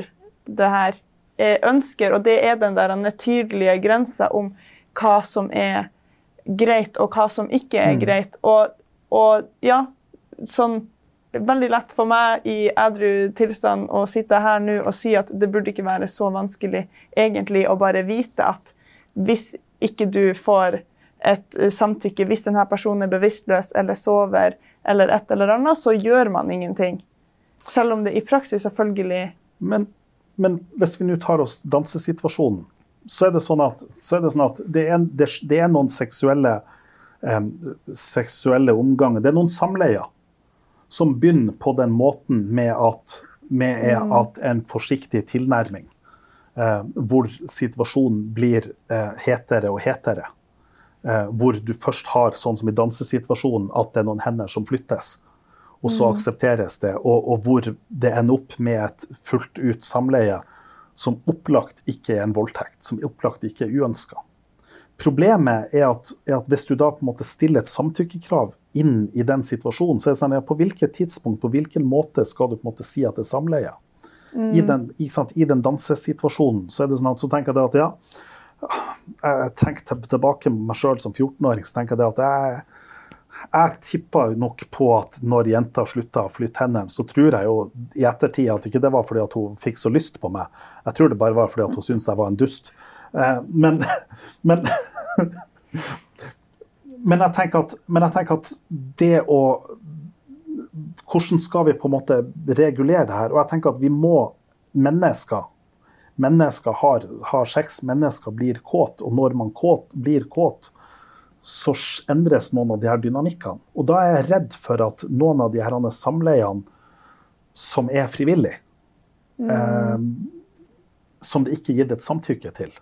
det her, ønsker, og det er den der tydelige grensa om hva som er greit, og hva som ikke er mm. greit. Og, og, ja, sånn Veldig lett for meg i edru tilstand å sitte her nå og si at det burde ikke være så vanskelig egentlig å bare vite at hvis ikke du får et samtykke, hvis denne personen er bevisstløs eller sover eller et eller annet, så gjør man ingenting. Selv om det i praksis selvfølgelig Men men hvis vi nå tar oss dansesituasjonen, så er det sånn at, det, sånn at det, er, det, det, er, noen seksuelle, eh, seksuelle omganger. Det er noen samleier som begynner på den måten med at, med mm. at en forsiktig tilnærming. Eh, hvor situasjonen blir eh, hetere og hetere. Eh, hvor du først har, sånn som i dansesituasjonen, at det er noen hender som flyttes og så mm. aksepteres det. Og, og, hvor det ender opp med et fullt ut samleie som opplagt ikke er en voldtekt, som opplagt ikke er uønska. Problemet er at, er at, hvis du da på en måte stiller et samtykkekrav inn i den situasjonen, så er det sånn at på hvilket tidspunkt, på hvilken måte skal du på en måte si at det er samleie? Mm. I, den, I, den, dansesituasjonen så er det sånn at så tenker jeg at ja, jeg tenker tilbake med meg sjøl som 14-åring, så tenker jeg at jeg jeg tippa nok på at når jenta slutta å flytte hendene, så tror jeg jo i ettertid at ikke det var fordi at hun fikk så lyst på meg. Jeg tror det bare var fordi at hun syntes jeg var en dust. Eh, men, men, men, jeg at, men jeg tenker at det å Hvordan skal vi på en måte regulere det her? Og jeg tenker at vi må Mennesker mennesker har, har sex, mennesker blir kåt, og når man kåt, blir kåt, så endres noen av de her dynamikkene. Og da er jeg redd for at noen av de her samleiene som er frivillige, mm. eh, som det ikke er gitt et samtykke til,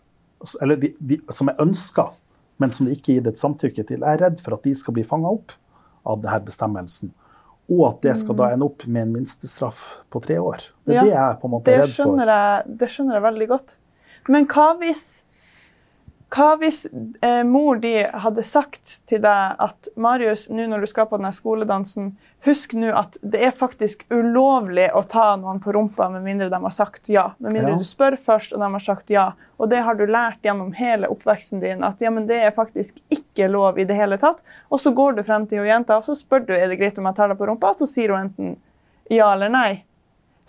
eller de, de, som er ønska, men som det ikke er gitt et samtykke til, jeg er redd for at de skal bli fanga opp av denne bestemmelsen. Og at det skal da mm. ende opp med en minstestraff på tre år. Det er ja, det jeg er på en måte redd for. Jeg, det skjønner jeg veldig godt. Men hva hvis hva hvis eh, mor di hadde sagt til deg at Marius, nå når du skal på denne skoledansen, husk nå at det er faktisk ulovlig å ta noen på rumpa med mindre de har sagt ja. Med mindre ja. du spør først og de har sagt ja. Og det har du lært gjennom hele oppveksten din at ja, men det er faktisk ikke lov i det hele tatt. Og så går du frem til jenta og så spør du er det greit om jeg tar deg på rumpa, og så sier hun enten ja eller nei.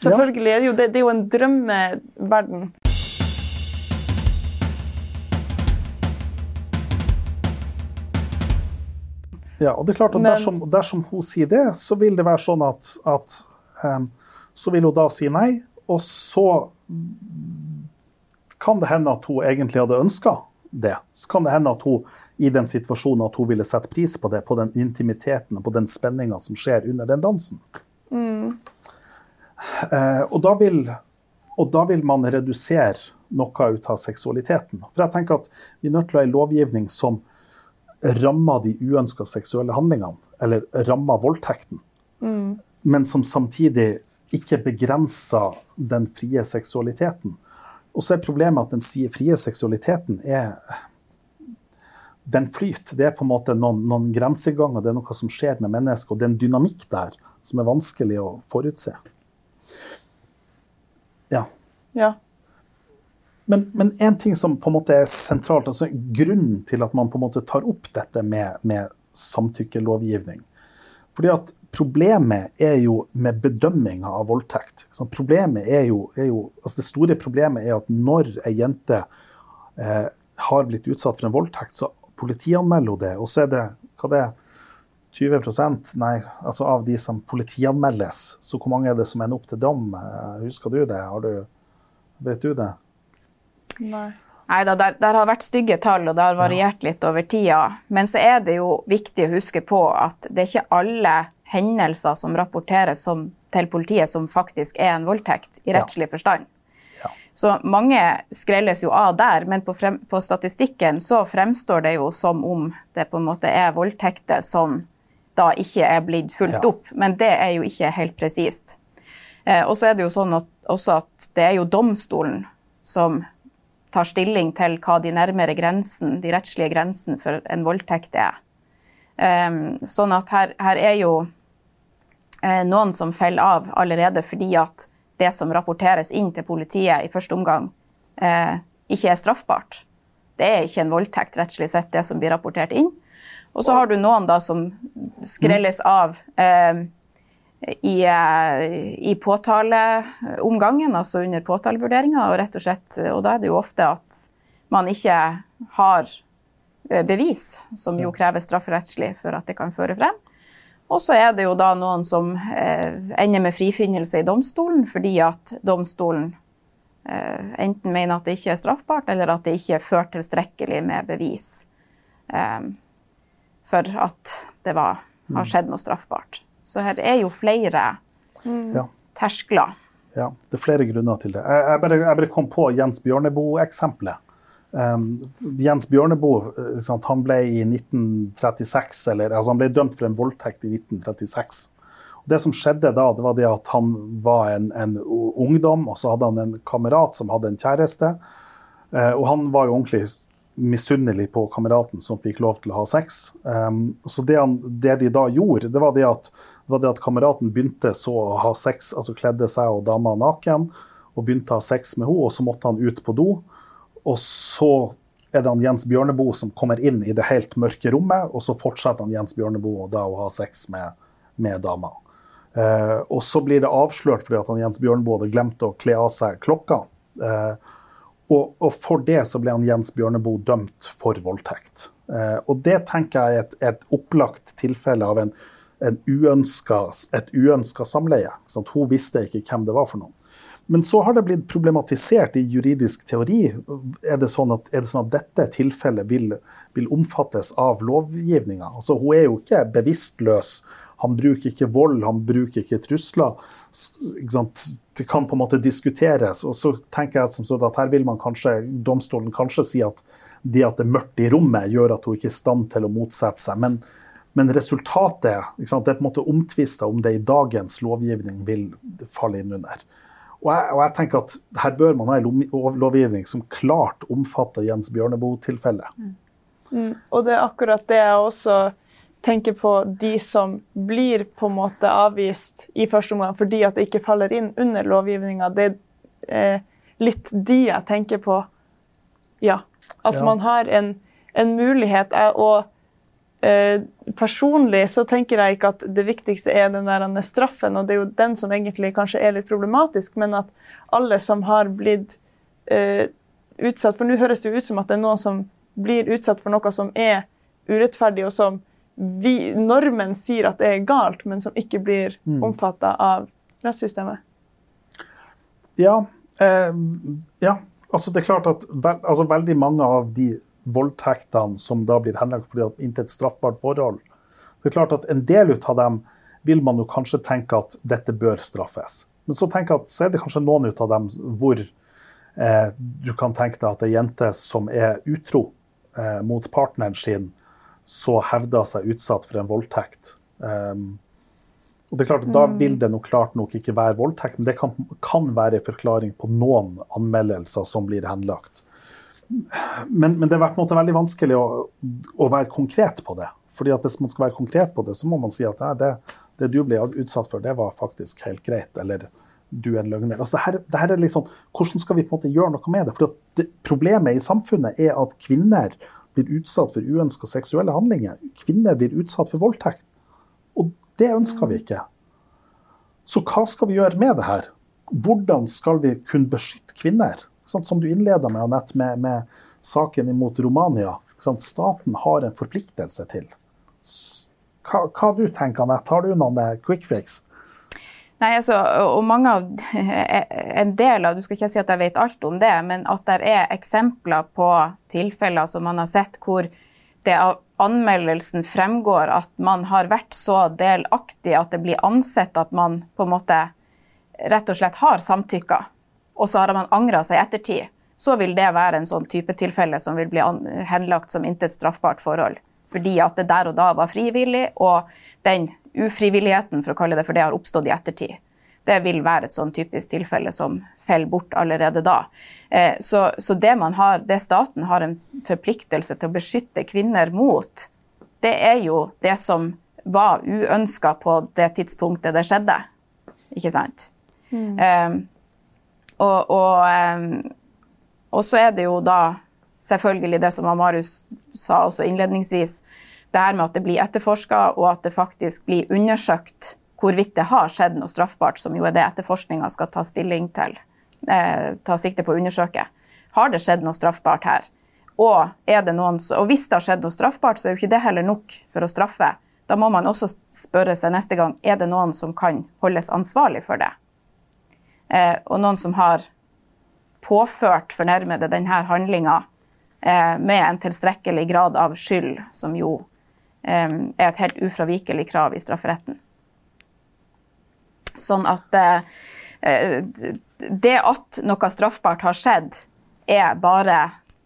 Selvfølgelig er det jo, det, det er jo en drømmeverden. Ja, og det er klart at dersom, dersom, hun sier det, så vil det være sånn at, at um, Så vil hun da si nei, og så kan det hende at hun egentlig hadde ønska det. Så kan det hende at hun i den situasjonen at hun ville sette pris på det, på den intimiteten og på den spenninga som skjer under den dansen. Mm. Uh, og, da vil, og da vil man redusere noe ut av seksualiteten. For jeg tenker at vi er nødt til å ha en lovgivning som rammer de uønska seksuelle handlingene, eller rammer voldtekten, mm. men som samtidig ikke begrenser den frie seksualiteten. Og så er problemet at den frie seksualiteten er den flyter. Det er på en måte noen, noen grenseganger, det er noe som skjer med mennesker, og det er en dynamikk der som er vanskelig å forutse. Ja. ja. Men, en ting som på en måte er sentralt, altså grunnen til at man på en måte tar opp dette med, med samtykkelovgivning fordi at Problemet er jo med bedømminga av voldtekt. Så problemet er jo, er jo, altså det store problemet er at når ei jente eh, har blitt utsatt for en voldtekt, så politianmelder hun det. Og så er det hva det er, 20% nei, altså av de som politianmeldes. Så hvor mange er det som ender opp til dom? Eh, husker du det? Du, vet du det? Nei. Nei da, der, der, har vært stygge tall, og det har variert litt over tida. Men så er det jo viktig å huske på at det er ikke alle hendelser som rapporteres som, til politiet som faktisk er en voldtekt i rettslig forstand. Ja. Så mange skrelles jo av der, men på, frem, på, statistikken så fremstår det jo som om det på en måte er voldtekter som da ikke er blitt fulgt ja. opp. Men det er jo ikke helt presist. Eh, og så er det jo sånn at, også at det er jo domstolen som tar stilling til hva de nærmere grensen, de rettslige grensene for en voldtekt er. Um, sånn at her, her er jo eh, noen som faller av allerede fordi at det som rapporteres inn til politiet i første omgang, eh, ikke er straffbart. Det er ikke en voldtekt rettslig sett, det som blir rapportert inn. Og så har du noen da som skrelles av eh, i, i påtaleomgangen, altså under påtalevurderinga. Og, rett og, slett, og da er det jo ofte at man ikke har eh, bevis, som jo krever strafferettslig for at det kan føre frem. Og så er det jo da noen som eh, ender med frifinnelse i domstolen fordi at domstolen eh, enten mener at det ikke er straffbart, eller at det ikke er ført tilstrekkelig med bevis eh, for at det var, har mm. skjedd noe straffbart. Så her er jo flere mm. terskler. Ja, det er flere grunner til det. Jeg, jeg, bare, jeg bare, kom på Jens Bjørneboe-eksempelet. Um, Jens Bjørneboe eh, han ble i 1936, eller, altså han ble dømt for en voldtekt i 1936. Og det som skjedde da, det var det at han var en, en ungdom, og så hadde han en kamerat som hadde en kjæreste. Uh, og han var jo ordentlig misunnelig på kameraten som fikk lov til å ha sex. Um, så det, han, det, de da gjorde, det var det, at, det var det at kameraten begynte så å ha sex, altså kledde seg og dama naken, og begynte å ha sex med henne, og så måtte han ut på do. Og så er det han Jens Bjørneboe som kommer inn i det helt mørke rommet, og så fortsetter han Jens Bjørneboe da å ha sex med, med dama. Eh, og så blir det avslørt fordi at han Jens Bjørneboe hadde glemt å kle av seg klokka. Eh, og, og, for det så ble han Jens Bjørneboe dømt for voldtekt. Eh, og det tenker jeg er et, et opplagt tilfelle av en, en uønska, et uønska samleie. Sånn hun visste ikke hvem det var for noen. Men så har det blitt problematisert i juridisk teori. Er det sånn at, det sånn at dette tilfellet vil, vil omfattes av lovgivninga? Altså, hun er jo ikke bevisstløs han bruker ikke vold, han bruker ikke trusler. Ikke det kan på en måte diskuteres. Og så tenker jeg at her vil man kanskje, domstolen kanskje si at det at det er mørkt i rommet, gjør at hun ikke er i stand til å motsette seg. Men, men resultatet Det er på en måte omtvista om det i dagens lovgivning vil falle inn under. Og jeg, og jeg, tenker at her bør man ha en lovgivning som klart omfatter Jens Bjørneboe-tilfellet. Mm. Mm. Og det er akkurat det jeg også tenker på de som blir på en måte avvist i første omgang fordi at det ikke faller inn under lovgivninga. Det er eh, litt de jeg tenker på. Ja. At ja. man har en, en mulighet. Og eh, personlig så tenker jeg ikke at det viktigste er den der straffen, og det er jo den som egentlig kanskje er litt problematisk, men at alle som har blitt eh, utsatt For nå høres det ut som at det er noen som blir utsatt for noe som er urettferdig, og som vi, normen sier at det er galt, men som ikke blir mm. omfatta av rettssystemet? Ja. Eh, ja. Altså, det er klart at ve altså, veldig mange av de voldtektene som da blir henlagt fordi at et straffbart forhold, det er klart at en del av dem vil man jo kanskje tenke at dette bør straffes. Men så, at, så er det kanskje noen av dem hvor eh, du kan tenke deg at ei jente som er utro eh, mot partneren sin, så hevder seg utsatt for en voldtekt. Um, og det er klart, Da mm. vil det nok klart nok ikke være voldtekt, men det kan, kan være en forklaring på noen anmeldelser som blir henlagt. Men, men det er på en måte veldig vanskelig å, å, være konkret på det. Fordi at Hvis man skal være konkret på det, så må man si at det, det du ble utsatt for, det var faktisk helt greit. Eller du er en løgner. Altså, det her, det her er liksom, hvordan skal vi på en måte gjøre noe med det? For det, Problemet i samfunnet er at kvinner blir utsatt for uønska seksuelle handlinger. Kvinner blir utsatt for voldtekt. Og det ønsker vi ikke. Så hva skal vi gjøre med det her? Hvordan skal vi kunne beskytte kvinner? Som du innleda med, Anette, med, med, saken imot Romania. Staten har en forpliktelse til. Hva, hva du tenker Anette? Har du noen eh, quick fix? Nei, altså, og mange av, En del av Du skal ikke si at jeg vet alt om det, men at det er eksempler på tilfeller som man har sett hvor det av anmeldelsen fremgår at man har vært så delaktig at det blir ansett at man på en måte rett og slett har samtykka, og så har man angra seg i ettertid, så vil det være en sånn type tilfelle som vil bli henlagt som intet straffbart forhold. Fordi at det der og da var frivillig, og den ufrivilligheten, for å kalle det for det, har oppstått i ettertid. Det vil være et sånn typisk tilfelle som faller bort allerede da. Eh, så, så det, har, det, staten har en forpliktelse til å beskytte kvinner mot, det er jo det som var uønska på det tidspunktet det skjedde. Ikke sant? Mm. Um, og, og, og, så er det jo da selvfølgelig det som Marius sa også innledningsvis, det her med at det blir etterforska, og at det faktisk blir undersøkt hvorvidt det har skjedd noe straffbart, som jo er det etterforskninga skal ta stilling til, eh, ta sikte på å undersøke. Har det skjedd noe straffbart her? Og, noen, og, hvis det har skjedd noe straffbart, så er jo ikke det heller nok for å straffe. Da må man også spørre seg neste gang er det noen som kan holdes ansvarlig for det. Eh, og noen som har påført fornærmede denne handlinga eh, med en tilstrekkelig grad av skyld, som jo er et helt ufravikelig krav i strafferetten. Sånn at eh, det at noe straffbart har skjedd, er bare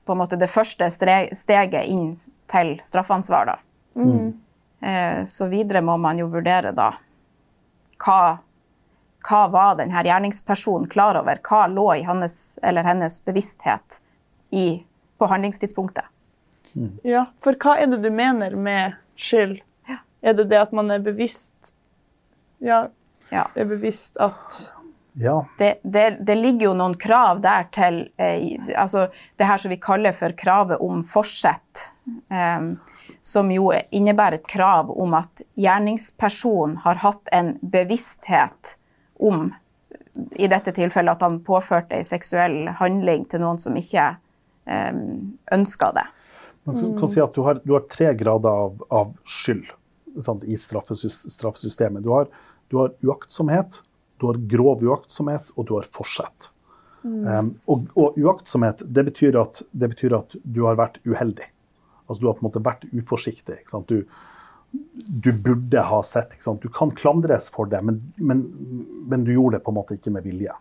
på en måte det første steget inn til straffansvar. Da. Mm. Eh, så videre må man jo vurdere da hva, hva var denne gjerningspersonen klar over? Hva lå i hans eller hennes bevissthet i, på handlingstidspunktet? Ja, for hva er det du mener med skyld? Ja. Er det det at man er bevisst Ja, Ja. er bevisst at Ja. det, det, det ligger jo noen krav der til eh, altså det her som vi kaller for kravet om forsett. Eh, som jo innebærer et krav om at gjerningspersonen har hatt en bevissthet om i dette tilfellet at han påførte en seksuell handling til noen som ikke eh, ønska det. Man kan- si at du har, du har tre grader av, av skyld sant, i straffesystemet. Du har, du har uaktsomhet, du har grov uaktsomhet, og du har forsett. Um, og, og uaktsomhet, det betyr, at, det betyr at du har vært uheldig. Altså du har på en måte vært uforsiktig. Ikke sant? Du, du burde ha sett. Du kan klandres for det, men, men, men du gjorde det på en måte ikke med vilje.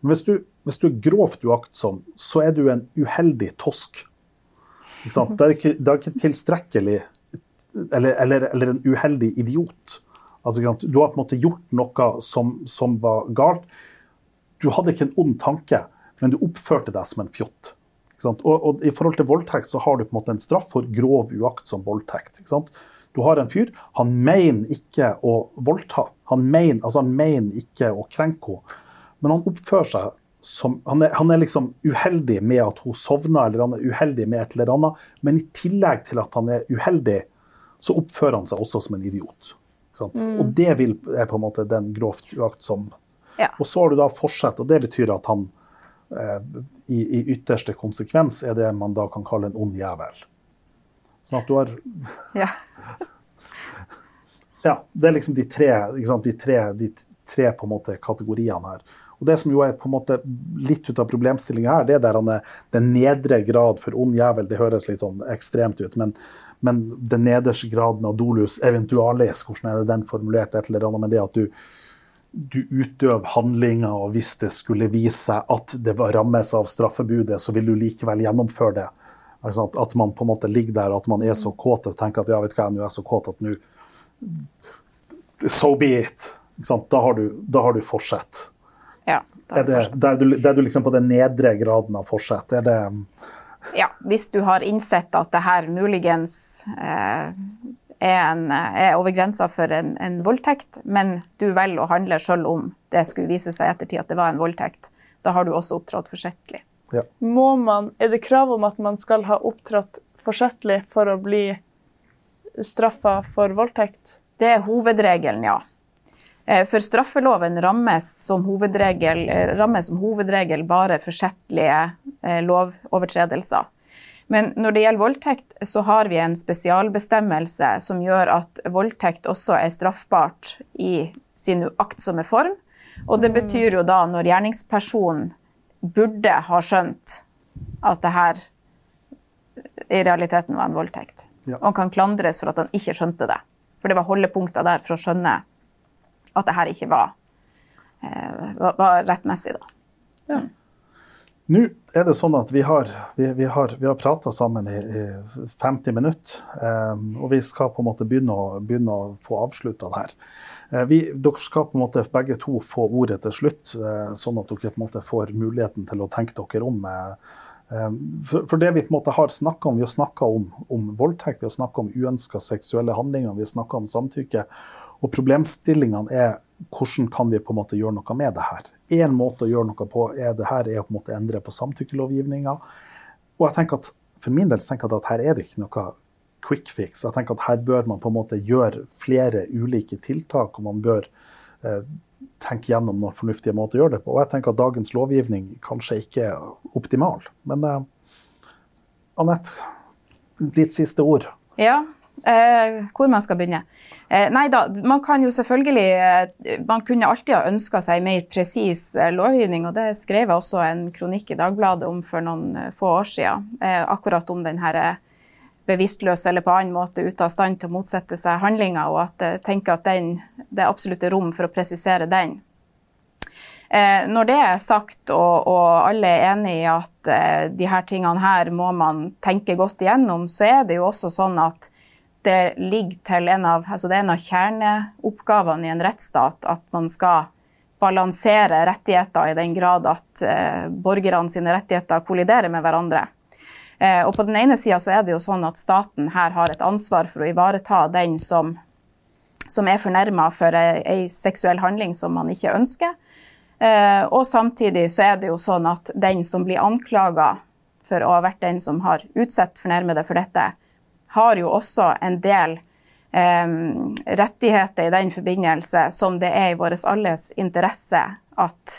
Men hvis du, hvis du er grovt uaktsom, så er du en uheldig tosk. Det, er ikke, det er ikke tilstrekkelig eller, eller, eller en uheldig idiot. Altså, du har på en måte gjort noe som, som var galt. Du hadde ikke en ond tanke, men du oppførte deg som en fjott. Og, og I forhold til voldtekt så har du på en måte en straff for grov uaktsom voldtekt. Ikke sant? Du har en fyr, han mener ikke å voldta. Han mener, altså han mener ikke å krenke henne. Men han oppfører seg som han er, han er liksom uheldig med at hun sovna, eller han er uheldig med et eller annet. Men i tillegg til at han er uheldig, så oppfører han seg også som en idiot. Sant? Og det vil, er på en måte den grovt uaktsomme. Ja. Og så har du da fortsett, og det betyr at han eh, i, i ytterste konsekvens er det man da kan kalle en ond jævel. Sånn at du har Ja. Ja, det er liksom de tre, de tre, de tre på en måte kategoriene her. Og Det som jo er på en måte litt ut av problemstillinga her, det er der han er den nedre grad for ond jævel. Det høres litt sånn ekstremt ut, men, men den nederste graden av dolus eventualis, hvordan er det den formulert, et eller annet med det at du, du utøver handlinger, og hvis det skulle vise seg at det var rammes av straffebudet, så vil du likevel gjennomføre det. Sant? At man på en måte ligger der, at man er så kåt og tenker at ja, vet du hva, nå er jeg så kåt at nå So be it. Da har du, da har du forsett. ja. Er det, da er du, da er du liksom på den nedre graden av forsett. Er det ja, hvis du har innsett at det her muligens eh, er, en, er over grensa for en, en voldtekt, men du velger å handle selv om det skulle vise seg i ettertid at det var en voldtekt, da har du også opptrådt forsettlig. Ja. Må man, Er det krav om at man skal ha opptrådt forsettlig for å bli straffa for voldtekt? Det er hovedregelen, ja. Eh, For straffeloven rammes som hovedregel, eh, rammes som hovedregel bare forsettlige eh, lovovertredelser. Men når det gjelder voldtekt, så har vi en spesialbestemmelse som gjør at voldtekt også er straffbart i sin uaktsomme form. Og det betyr jo da når gjerningspersonen burde ha skjønt at det her i realiteten var en voldtekt. Ja. Og han kan klandres for at han ikke skjønte det. For det var holdepunkter der for å skjønne at det her ikke var, eh, var, var rettmessig. Da. Nå er det sånn at vi har, vi, vi har, vi har prata sammen i, i 50 minutter, eh, og vi skal på en måte begynne å, begynne å få avslutta det her. Eh, vi, dere skal på en måte begge to få ordet til slutt, eh, sånn at dere på en måte får muligheten til å tenke dere om. Eh, for det vi på en måte har snakka om, vi har snakka om, om voldtekt, vi har snakka om uønska seksuelle handlinger, vi har snakka om samtykke. Og problemstillingene er hvordan kan vi på en måte gjøre noe med det her. Én måte å gjøre noe på er det her er å på en måte endre på samtykkelovgivninga. Og jeg tenker at for min del tenker jeg at her er det ikke noe quick fix. Jeg tenker at her bør man på en måte gjøre flere ulike tiltak, og man bør eh, tenke gjennom noen fornuftige måter å gjøre det på. Og jeg tenker at dagens lovgivning kanskje ikke er optimal. Men eh, Anette, ditt siste ord. Ja, eh, hvor man skal begynne. Eh, nei da, man kan jo selvfølgelig eh, Man kunne alltid ha ønska seg mer presis eh, lovgivning, og det skrev jeg også en kronikk i Dagbladet om for noen eh, få år siden. Eh, akkurat om den her eh, bevisstløse eller på annen måte ute av stand til å motsette seg handlinga, og at jeg tenker at den, det er absolutt rom for å presisere den. Eh, når det er sagt, og, og alle er enig i at eh, de her tingene her må man tenke godt igjennom, så er det jo også sånn at det ligger til en av, altså det er en av kjerneoppgavene i en rettsstat at man skal balansere rettigheter i den grad at eh, borgerne sine rettigheter kolliderer med hverandre. Eh, og på den ene sida så er det jo sånn at staten her har et ansvar for å ivareta den som, som er fornærma for ei, seksuell handling som man ikke ønsker. Eh, og samtidig så er det jo sånn at den som blir anklaga for å ha vært den som har utsatt fornærmede for dette, har jo også en del eh, rettigheter i den forbindelse som det er i vår alles interesse at,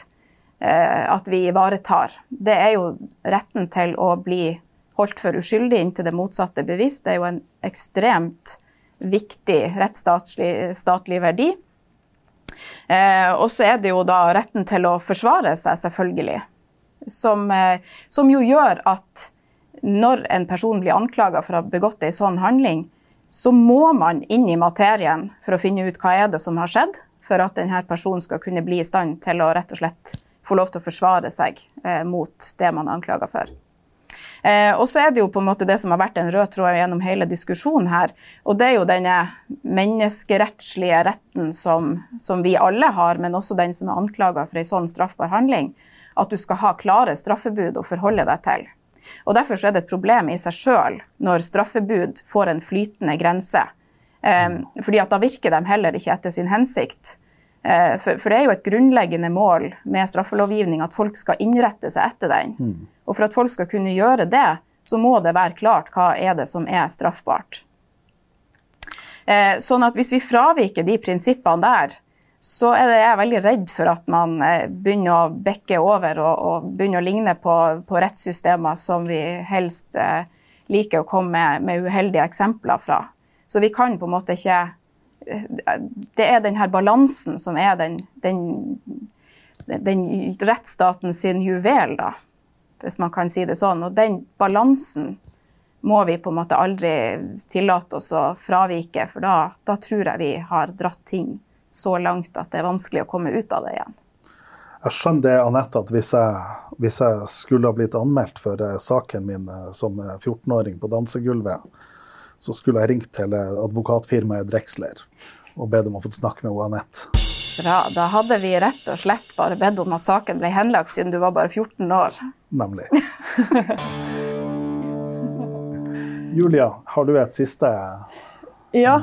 eh, at vi ivaretar. Det er jo retten til å bli holdt for uskyldig inntil det motsatte bevisst. Det er jo en ekstremt viktig rettsstatlig verdi. Eh, og så er det jo da retten til å forsvare seg, selvfølgelig. Som, eh, som jo gjør at når en person blir anklaga for å ha begått en sånn handling, så må man inn i materien for å finne ut hva er det som har skjedd, for at denne personen skal kunne bli i stand til å rett og slett få lov til å forsvare seg eh, mot det man er anklaga for. Eh, og så er det jo på en måte det som har vært en rød tråd gjennom hele diskusjonen her. Og det er jo denne menneskerettslige retten som, som vi alle har, men også den som er anklaga for en sånn straffbar handling. At du skal ha klare straffebud å forholde deg til. Og Derfor er det et problem i seg sjøl når straffebud får en flytende grense. Eh, fordi at da virker de heller ikke etter sin hensikt. Eh, for, for, det er jo et grunnleggende mål med straffelovgivning at folk skal innrette seg etter den. Mm. Og for at folk skal kunne gjøre det, så må det være klart hva er det som er straffbart. Eh, sånn at hvis vi fraviker de prinsippene der, så er det, jeg er veldig redd for at man eh, begynner å bekke over og, og begynner å ligne på, på, rettssystemer som vi helst eh, liker å komme med, med, uheldige eksempler fra. Så vi kan på en måte ikke Det er den her balansen som er den, den, den rettsstaten sin juvel, da hvis man kan si det sånn. Og den balansen må vi på en måte aldri tillate oss å fravike, for da, da tror jeg vi har dratt ting så langt at det er vanskelig å komme ut av det igjen. Jeg skjønner det, Anette, at hvis jeg, hvis jeg, skulle ha blitt anmeldt for eh, saken min eh, som 14-åring på dansegulvet, så skulle jeg ringt til advokatfirmaet Drexler og bedt om å få snakke med Anette. Bra. Da hadde vi rett og slett bare bedt om at saken ble henlagt, siden du var bare 14 år. Nemlig. Julia, har du et siste Ja.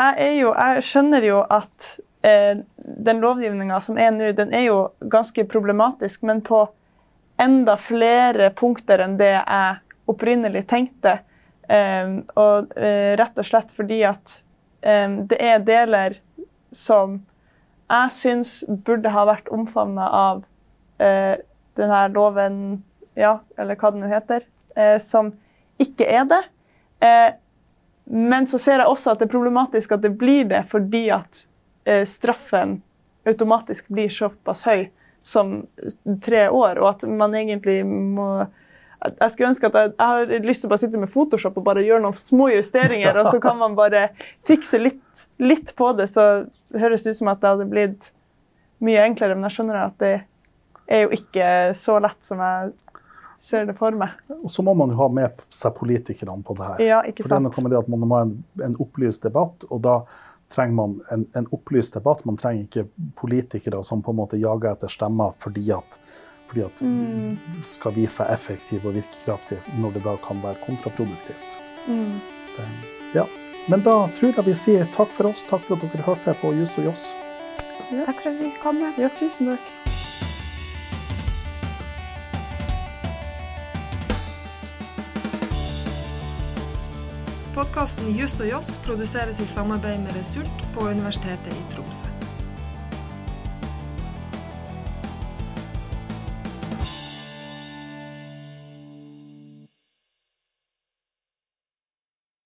Jeg, jo, jeg skjønner jo at eh, den lovgivninga som er nå, den er jo ganske problematisk, men på enda flere punkter enn det jeg opprinnelig tenkte. Eh, og eh, rett og slett fordi at eh, det er deler som jeg syns burde ha vært omfavna av eh, denne loven ja, eller hva den heter, eh, som ikke er det. Men så ser jeg også at det er problematisk at det blir det, fordi at straffen automatisk blir såpass høy som tre år, og at man egentlig må jeg skulle ønske at jeg, jeg, har lyst til å bare sitte med Photoshop og bare gjøre noen små justeringer, og så kan man bare fikse litt, litt på det, så det høres ut som at det hadde blitt mye enklere. Men jeg skjønner at det er jo ikke så lett som jeg ser det for meg. Og så må man jo ha med seg politikerne på det her. Ja, ikke sant. For det at Man må ha en, en opplyst debatt, og da trenger man en, en, opplyst debatt. Man trenger ikke politikere som på en måte jager etter stemmer fordi at, fordi at mm. skal vise seg effektiv og virkekraftig, når det da kan være kontraproduktivt. Mm. Det, ja. Men da tror jeg vi sier takk for oss. Takk for at dere hørte på Juss og Joss. Ja. Takk for at vi kom. Ja, tusen takk. Podkasten Juss og Joss produseres i samarbeid med Result på Universitetet i Tromsø.